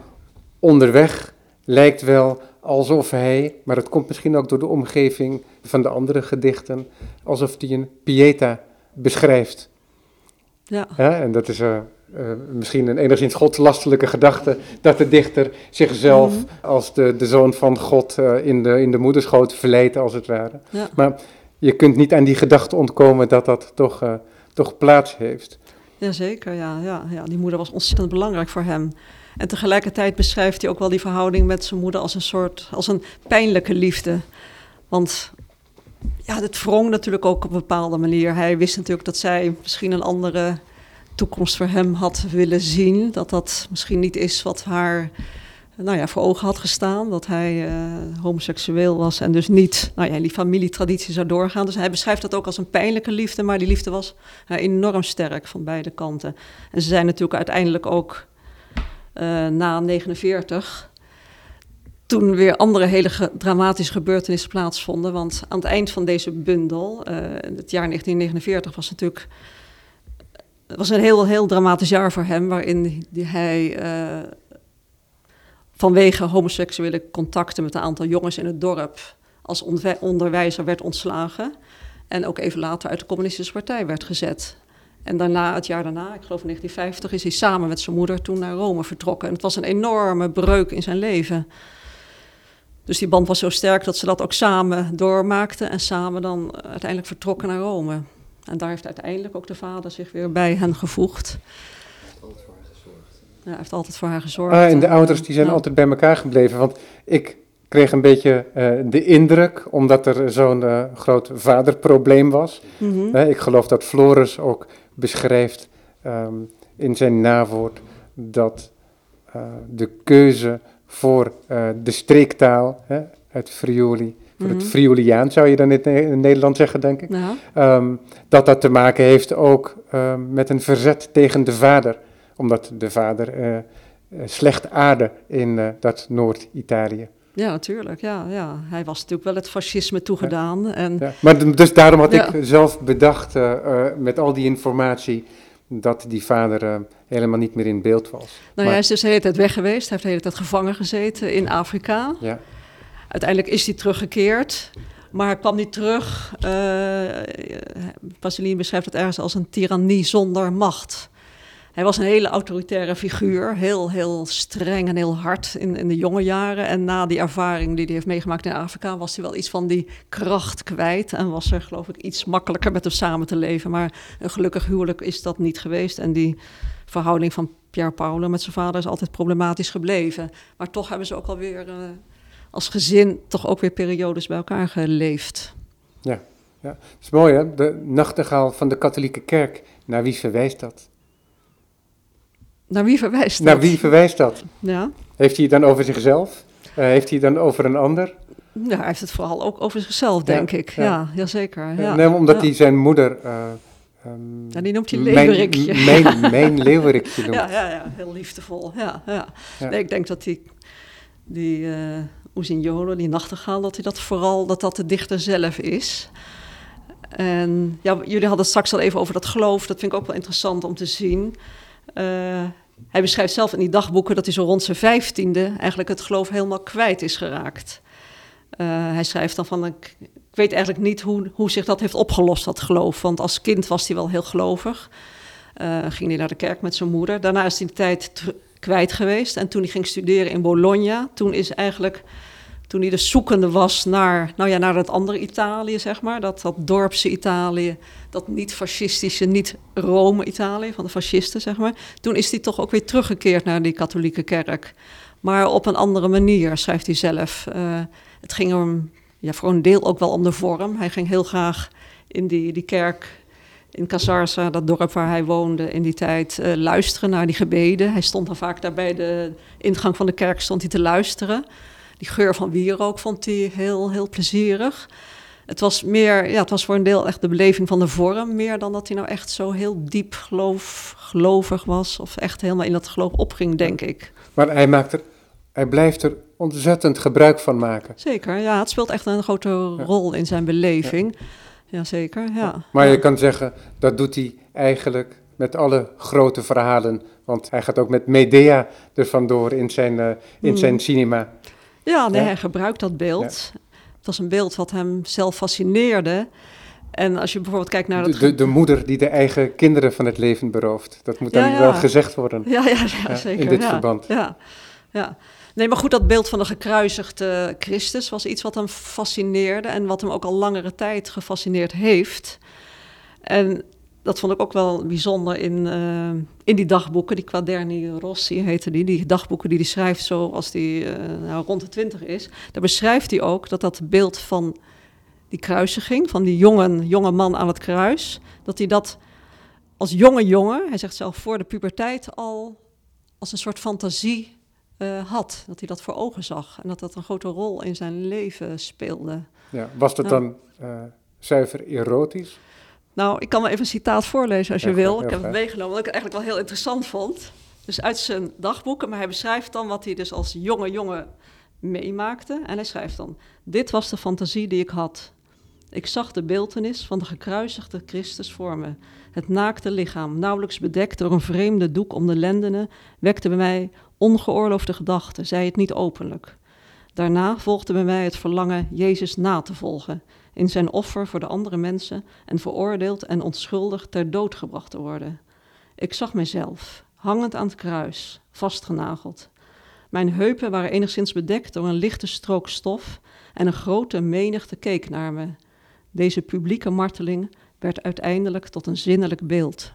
onderweg lijkt wel alsof hij, maar het komt misschien ook door de omgeving van de andere gedichten, alsof hij een Pieta beschrijft. Ja? En dat is eh, eh, misschien een enigszins godslastelijke gedachte, dat de dichter zichzelf Mhm. als de, de zoon van God eh, in, de, in de moederschoot verleidt, als het ware. ja. Maar je kunt niet aan die gedachte ontkomen dat dat toch, toch plaats heeft. Jazeker, ja, ja, ja. Die moeder was ontzettend belangrijk voor hem. En tegelijkertijd beschrijft hij ook wel die verhouding met zijn moeder als een soort, als een pijnlijke liefde. Want ja, het wrong natuurlijk ook op een bepaalde manier. Hij wist natuurlijk dat zij misschien een andere toekomst voor hem had willen zien. Dat dat misschien niet is wat haar nou ja, voor ogen had gestaan. Dat hij eh, homoseksueel was en dus niet nou ja, die familietraditie zou doorgaan. Dus hij beschrijft dat ook als een pijnlijke liefde. Maar die liefde was eh, enorm sterk van beide kanten. En ze zijn natuurlijk uiteindelijk ook na 49 toen weer andere hele dramatische gebeurtenissen plaatsvonden. Want aan het eind van deze bundel, eh, het jaar 1949, was natuurlijk het was een heel, heel dramatisch jaar voor hem, waarin hij eh, vanwege homoseksuele contacten met een aantal jongens in het dorp als onderwijzer werd ontslagen. En ook even later uit de Communistische Partij werd gezet. En daarna, het jaar daarna, ik geloof in 1950, is hij samen met zijn moeder toen naar Rome vertrokken. En het was een enorme breuk in zijn leven. Dus die band was zo sterk dat ze dat ook samen doormaakten en samen dan uiteindelijk vertrokken naar Rome. En daar heeft uiteindelijk ook de vader zich weer bij hen gevoegd. Ja, hij heeft altijd voor haar gezorgd. Ah, en de ouders die zijn ja. altijd bij elkaar gebleven. Want ik kreeg een beetje eh, de indruk, omdat er zo'n eh, groot vaderprobleem was. Mhm. Hè, ik geloof dat Floris ook beschrijft ehm, in zijn nawoord dat eh, de keuze voor eh, de streektaal, hè, het Friuli, voor Mhm. het Friuliaan zou je dan in, Nederland zeggen, denk ik. Ja, Ehm, dat dat te maken heeft ook ehm, met een verzet tegen de vader. Omdat de vader eh, slecht aarde in dat Noord-Italië. Ja, natuurlijk. Ja, ja. Hij was natuurlijk wel het fascisme toegedaan. En, Ja. Maar dus daarom had Ja. ik zelf bedacht, eh, eh, met al die informatie, dat die vader eh, helemaal niet meer in beeld was. Nou, Maar- hij is dus de hele tijd weg geweest. Hij heeft de hele tijd gevangen gezeten in Afrika. Ja, Uiteindelijk is hij teruggekeerd. Maar hij kwam niet terug. Pasolini beschrijft het ergens als een tirannie zonder macht. Hij was een hele autoritaire figuur. Heel, heel streng en heel hard in, in de jonge jaren. En na die ervaring die hij heeft meegemaakt in Afrika... was hij wel iets van die kracht kwijt. En was er geloof ik iets makkelijker met hem samen te leven. Maar een gelukkig huwelijk is dat niet geweest. En die verhouding van Pier Paolo met zijn vader is altijd problematisch gebleven. Maar toch hebben ze ook alweer... eh als gezin toch ook weer periodes bij elkaar geleefd. het is mooi hè, de nachtegaal van de katholieke kerk. Naar wie verwijst dat? Naar wie verwijst dat? Naar wie verwijst dat? Ja. Heeft hij het dan over zichzelf? Eh, heeft hij het dan over een ander? ja, hij heeft het vooral ook over zichzelf, Ja, denk ik. ja. Ja, jazeker. Ja. Nee, omdat hij zijn moeder... ehm, Ja, die noemt hij mijn- leeuwerikje. Mijn, mijn leeuwerikje noemt. Ja, ja, ja, heel liefdevol. Ja, ja. Nee, ik denk dat die, die eh Usignolo, die nachtegaal, dat hij dat vooral dat dat de dichter zelf is. En ja, jullie hadden het straks al even over dat geloof. Dat vind ik ook wel interessant om te zien. Hij beschrijft zelf in die dagboeken dat hij zo rond zijn vijftiende eigenlijk het geloof helemaal kwijt is geraakt. Eh, hij schrijft dan van, ik, weet eigenlijk niet hoe, hoe zich dat heeft opgelost, dat geloof. Want als kind was hij wel heel gelovig. Eh, ging hij naar de kerk met zijn moeder. Daarna is hij de tijd kwijt geweest. En toen hij ging studeren in Bologna, toen is eigenlijk... Toen hij dus zoekende was naar, nou ja, naar het andere Italië, zeg maar. Dat, dat dorpse Italië, dat niet-fascistische, niet-Rome-Italië van de fascisten, zeg maar. Toen is hij toch ook weer teruggekeerd naar die katholieke kerk. Maar op een andere manier, schrijft hij zelf. Eh, het ging hem ja, voor een deel ook wel om de vorm. Hij ging heel graag in die, die kerk in Casarsa, dat dorp waar hij woonde in die tijd, eh, luisteren naar die gebeden. Hij stond dan vaak daar bij de ingang van de kerk stond hij te luisteren. Die geur van wierook vond hij heel, heel plezierig. Het was meer, ja, het was voor een deel echt de beleving van de vorm, meer dan dat hij nou echt zo heel diep geloof, gelovig was of echt helemaal in dat geloof opging, denk ik. Maar hij, maakt er, hij blijft er ontzettend gebruik van maken. Zeker, ja, het speelt echt een grote rol in zijn beleving. Ja, zeker, ja. Maar je kan zeggen, dat doet hij eigenlijk met alle grote verhalen. Want hij gaat ook met Medea er vandoor in zijn, eh, in Mm. zijn cinema. Ja, nee, Ja. hij gebruikt dat beeld. Het was een beeld wat hem zelf fascineerde. En als je bijvoorbeeld kijkt naar De, het... de, de moeder die de eigen kinderen van het leven berooft. Dat moet dan Ja, ja. wel gezegd worden. Ja, ja, zeker. in dit ja, verband. Ja, ja. Nee, maar goed, dat beeld van de gekruisigde Christus was iets wat hem fascineerde en wat hem ook al langere tijd gefascineerd heeft. En dat vond ik ook wel bijzonder in, eh, in die dagboeken, die Quaderni Rossi heette die, die dagboeken die hij schrijft zo als hij eh, nou, rond de twintig is. Daar beschrijft hij ook dat dat beeld van die kruisiging, van die jongen, jonge man aan het kruis, dat hij dat als jonge jongen, hij zegt zelf voor de puberteit al als een soort fantasie eh, had. Dat hij dat voor ogen zag en dat dat een grote rol in zijn leven speelde. Ja, was dat dan zuiver erotisch? Nou, ik kan wel even een citaat voorlezen als je Ja, wil. Ik heb het meegenomen, wat ik eigenlijk wel heel interessant vond. Dus uit zijn dagboeken, maar hij beschrijft dan wat hij dus als jonge jongen meemaakte. En hij schrijft dan, dit was de fantasie die ik had. Ik zag de beeltenis van de gekruisigde Christus voor me. Het naakte lichaam, nauwelijks bedekt door een vreemde doek om de lendenen, wekte bij mij ongeoorloofde gedachten, zei het niet openlijk. Daarna volgde bij mij het verlangen Jezus na te volgen, in zijn offer voor de andere mensen en veroordeeld en onschuldig ter dood gebracht te worden. Ik zag mijzelf, hangend aan het kruis, vastgenageld. Mijn heupen waren enigszins bedekt door een lichte strook stof en een grote menigte keek naar me. Deze publieke marteling werd uiteindelijk tot een zinnelijk beeld.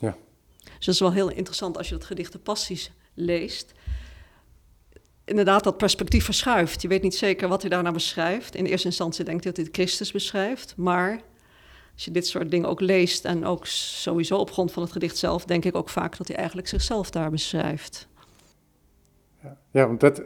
Ja. Dus dat is wel heel interessant als je dat gedicht de Passies leest. Inderdaad, dat perspectief verschuift. Je weet niet zeker wat hij daarna beschrijft. In eerste instantie denkt hij dat hij Christus beschrijft. Maar als je dit soort dingen ook leest en ook sowieso op grond van het gedicht zelf, denk ik ook vaak dat hij eigenlijk zichzelf daar beschrijft. Ja, ja want dat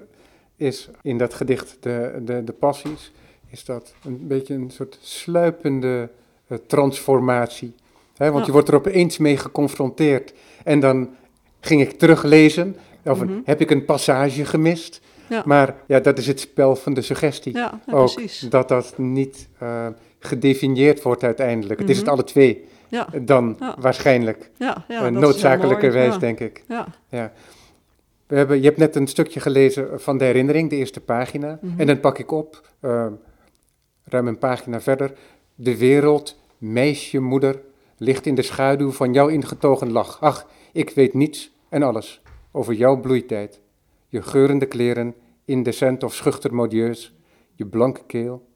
is in dat gedicht, de, de, de passies, is dat een beetje een soort sluipende eh, transformatie. Hè, want Ja. je wordt er opeens mee geconfronteerd. En dan ging ik teruglezen, of Mhm. heb ik een passage gemist? Ja. Maar ja, dat is het spel van de suggestie. Ja, ja, ook precies. dat dat niet eh, gedefinieerd wordt uiteindelijk. Het is het Mhm. alle twee Ja, dan waarschijnlijk. heel noodzakelijkerwijs, denk ik. Ja, ja. We hebben, je hebt net een stukje gelezen van de herinnering, de eerste pagina. Mhm. En dan pak ik op, eh, ruim een pagina verder. De wereld, meisje, moeder, ligt in de schaduw van jouw ingetogen lach. Ach, ik weet niets en alles over jouw bloeitijd. Je geurende kleren, indecent of schuchter modieus. Je blanke keel,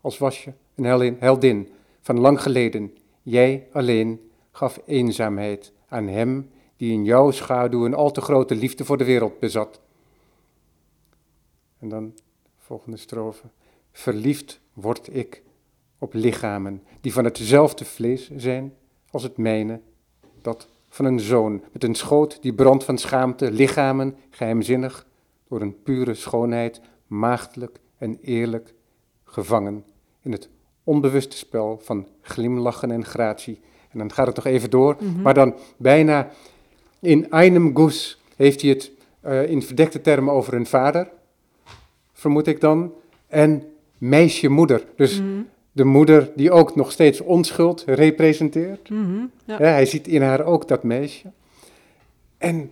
als was je een heldin, van lang geleden. Jij alleen gaf eenzaamheid aan hem die in jouw schaduw een al te grote liefde voor de wereld bezat. En dan volgende strofe. Verliefd word ik op lichamen die van hetzelfde vlees zijn als het mijne, dat van een zoon met een schoot die brandt van schaamte, lichamen geheimzinnig door een pure schoonheid, maagdelijk en eerlijk gevangen in het onbewuste spel van glimlachen en gratie. En dan gaat het nog even door, Mhm. maar dan bijna in einem gus heeft hij het eh, in verdekte termen over een vader, vermoed ik dan, en meisje-moeder. Dus Mhm. De moeder die ook nog steeds onschuld representeert. Mhm. Ja. Hij ziet in haar ook dat meisje. En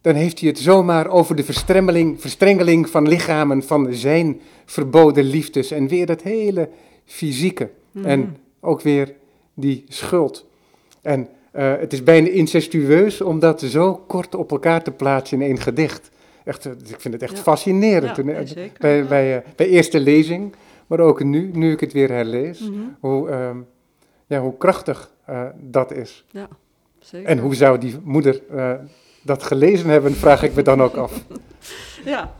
dan heeft hij het zomaar over de verstrengeling, verstrengeling van lichamen, van zijn verboden liefdes. En weer dat hele fysieke. Mhm. En ook weer die schuld. En eh, het is bijna incestueus om dat zo kort op elkaar te plaatsen in één gedicht. Echt, eh, ik vind het echt Ja. fascinerend. Ja, Toen, eh, bij, bij, bij eerste lezing, maar ook nu, nu ik het weer herlees, Mhm. hoe, ehm, ja, hoe krachtig eh, dat is. Ja, zeker. En hoe zou die moeder eh, dat gelezen hebben, vraag ik me dan ook af. Ja,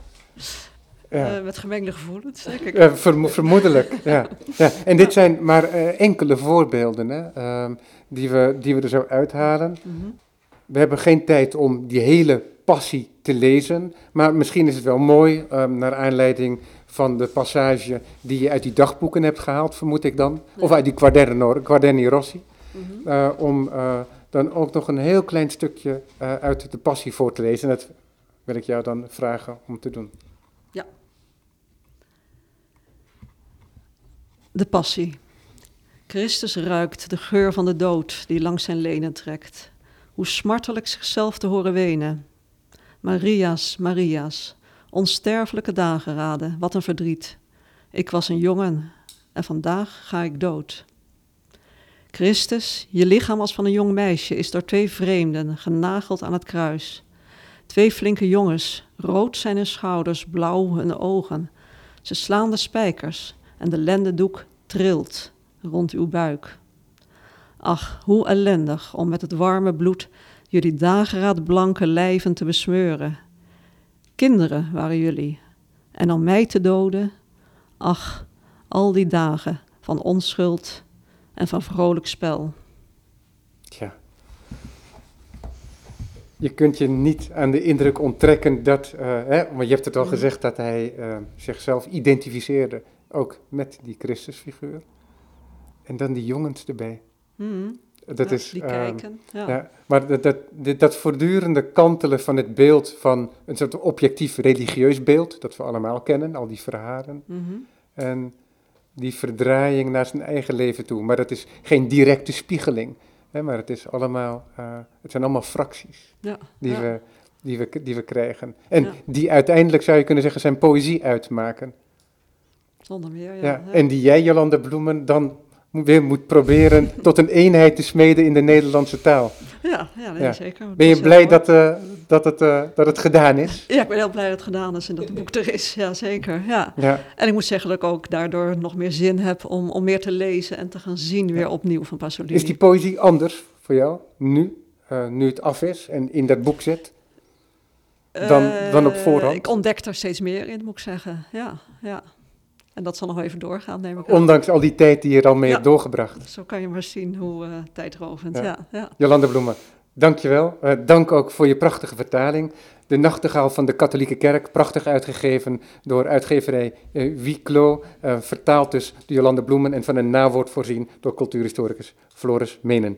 Ja. eh, met gemengde gevoelens, denk ik. Vermo- vermoedelijk, ja. ja. En dit zijn maar enkele voorbeelden hè, ehm, die, we, die we er zo uithalen. Mhm. We hebben geen tijd om die hele passie te lezen, maar misschien is het wel mooi, ehm, naar aanleiding van de passage die je uit die dagboeken hebt gehaald, vermoed ik dan, of Ja. uit die Quaderno, Quaderni Rossi, Mhm. eh, om eh, dan ook nog een heel klein stukje eh, uit de passie voor te lezen. En dat wil ik jou dan vragen om te doen. De passie. Christus ruikt de geur van de dood die langs zijn lenen trekt. Hoe smartelijk zichzelf te horen wenen. Maria's, Maria's, onsterfelijke dageraden, wat een verdriet. Ik was een jongen en vandaag ga ik dood. Christus, je lichaam als van een jong meisje, is door twee vreemden genageld aan het kruis. Twee flinke jongens, rood zijn hun schouders, blauw hun ogen. Ze slaan de spijkers en de lendendoek trilt rond uw buik. Ach, hoe ellendig om met het warme bloed jullie dageraadblanke lijven te besmeuren. Kinderen waren jullie, en om mij te doden, ach, al die dagen van onschuld en van vrolijk spel. Tja. Je kunt je niet aan de indruk onttrekken dat, eh, hè, maar je hebt het al gezegd dat hij eh, zichzelf identificeerde, ook met die Christusfiguur. En dan die jongens erbij. Mhm, Dat ja, is, die ehm, kijken. Ja. Ja, maar dat, dat, dat voortdurende kantelen van het beeld van een soort objectief religieus beeld, dat we allemaal kennen, al die verhalen, Mhm, en die verdraaiing naar zijn eigen leven toe. Maar dat is geen directe spiegeling, hè, maar het, is allemaal, eh, het zijn allemaal fracties ja, die, ja. we, die, we, die we krijgen. En Ja. die uiteindelijk, zou je kunnen zeggen, zijn poëzie uitmaken. Zonder meer, ja. En die jij, Bloemen, dan weer moet proberen tot een eenheid te smeden in de Nederlandse taal. ja, ja, nee, Ja. zeker. Ben je blij dat, eh, dat, het, eh, dat het gedaan is? Ja, ik ben heel blij dat het gedaan is en dat het boek er is. Ja, zeker. Ja. Ja, En ik moet zeggen dat ik ook daardoor nog meer zin heb om, om meer te lezen en te gaan zien weer opnieuw van Pasolini. is die poëzie anders voor jou nu, eh, nu het af is en in dat boek zit? dan- dan op voorhand? Ik ontdek er steeds meer in, moet ik zeggen. Ja, ja. En dat zal nog even doorgaan, neem ik. Ondanks al die tijd die je er al mee Ja. hebt doorgebracht. Zo kan je maar zien hoe eh, tijdrovend. Ja. Ja. Ja, Jolande Bloemen, dankjewel. Uh, dank ook voor je prachtige vertaling. De Nachtegaal van de Katholieke Kerk, prachtig uitgegeven door uitgeverij uh. Uh, vertaald dus door Jolande Bloemen en van een nawoord voorzien door cultuurhistoricus Floris Menen.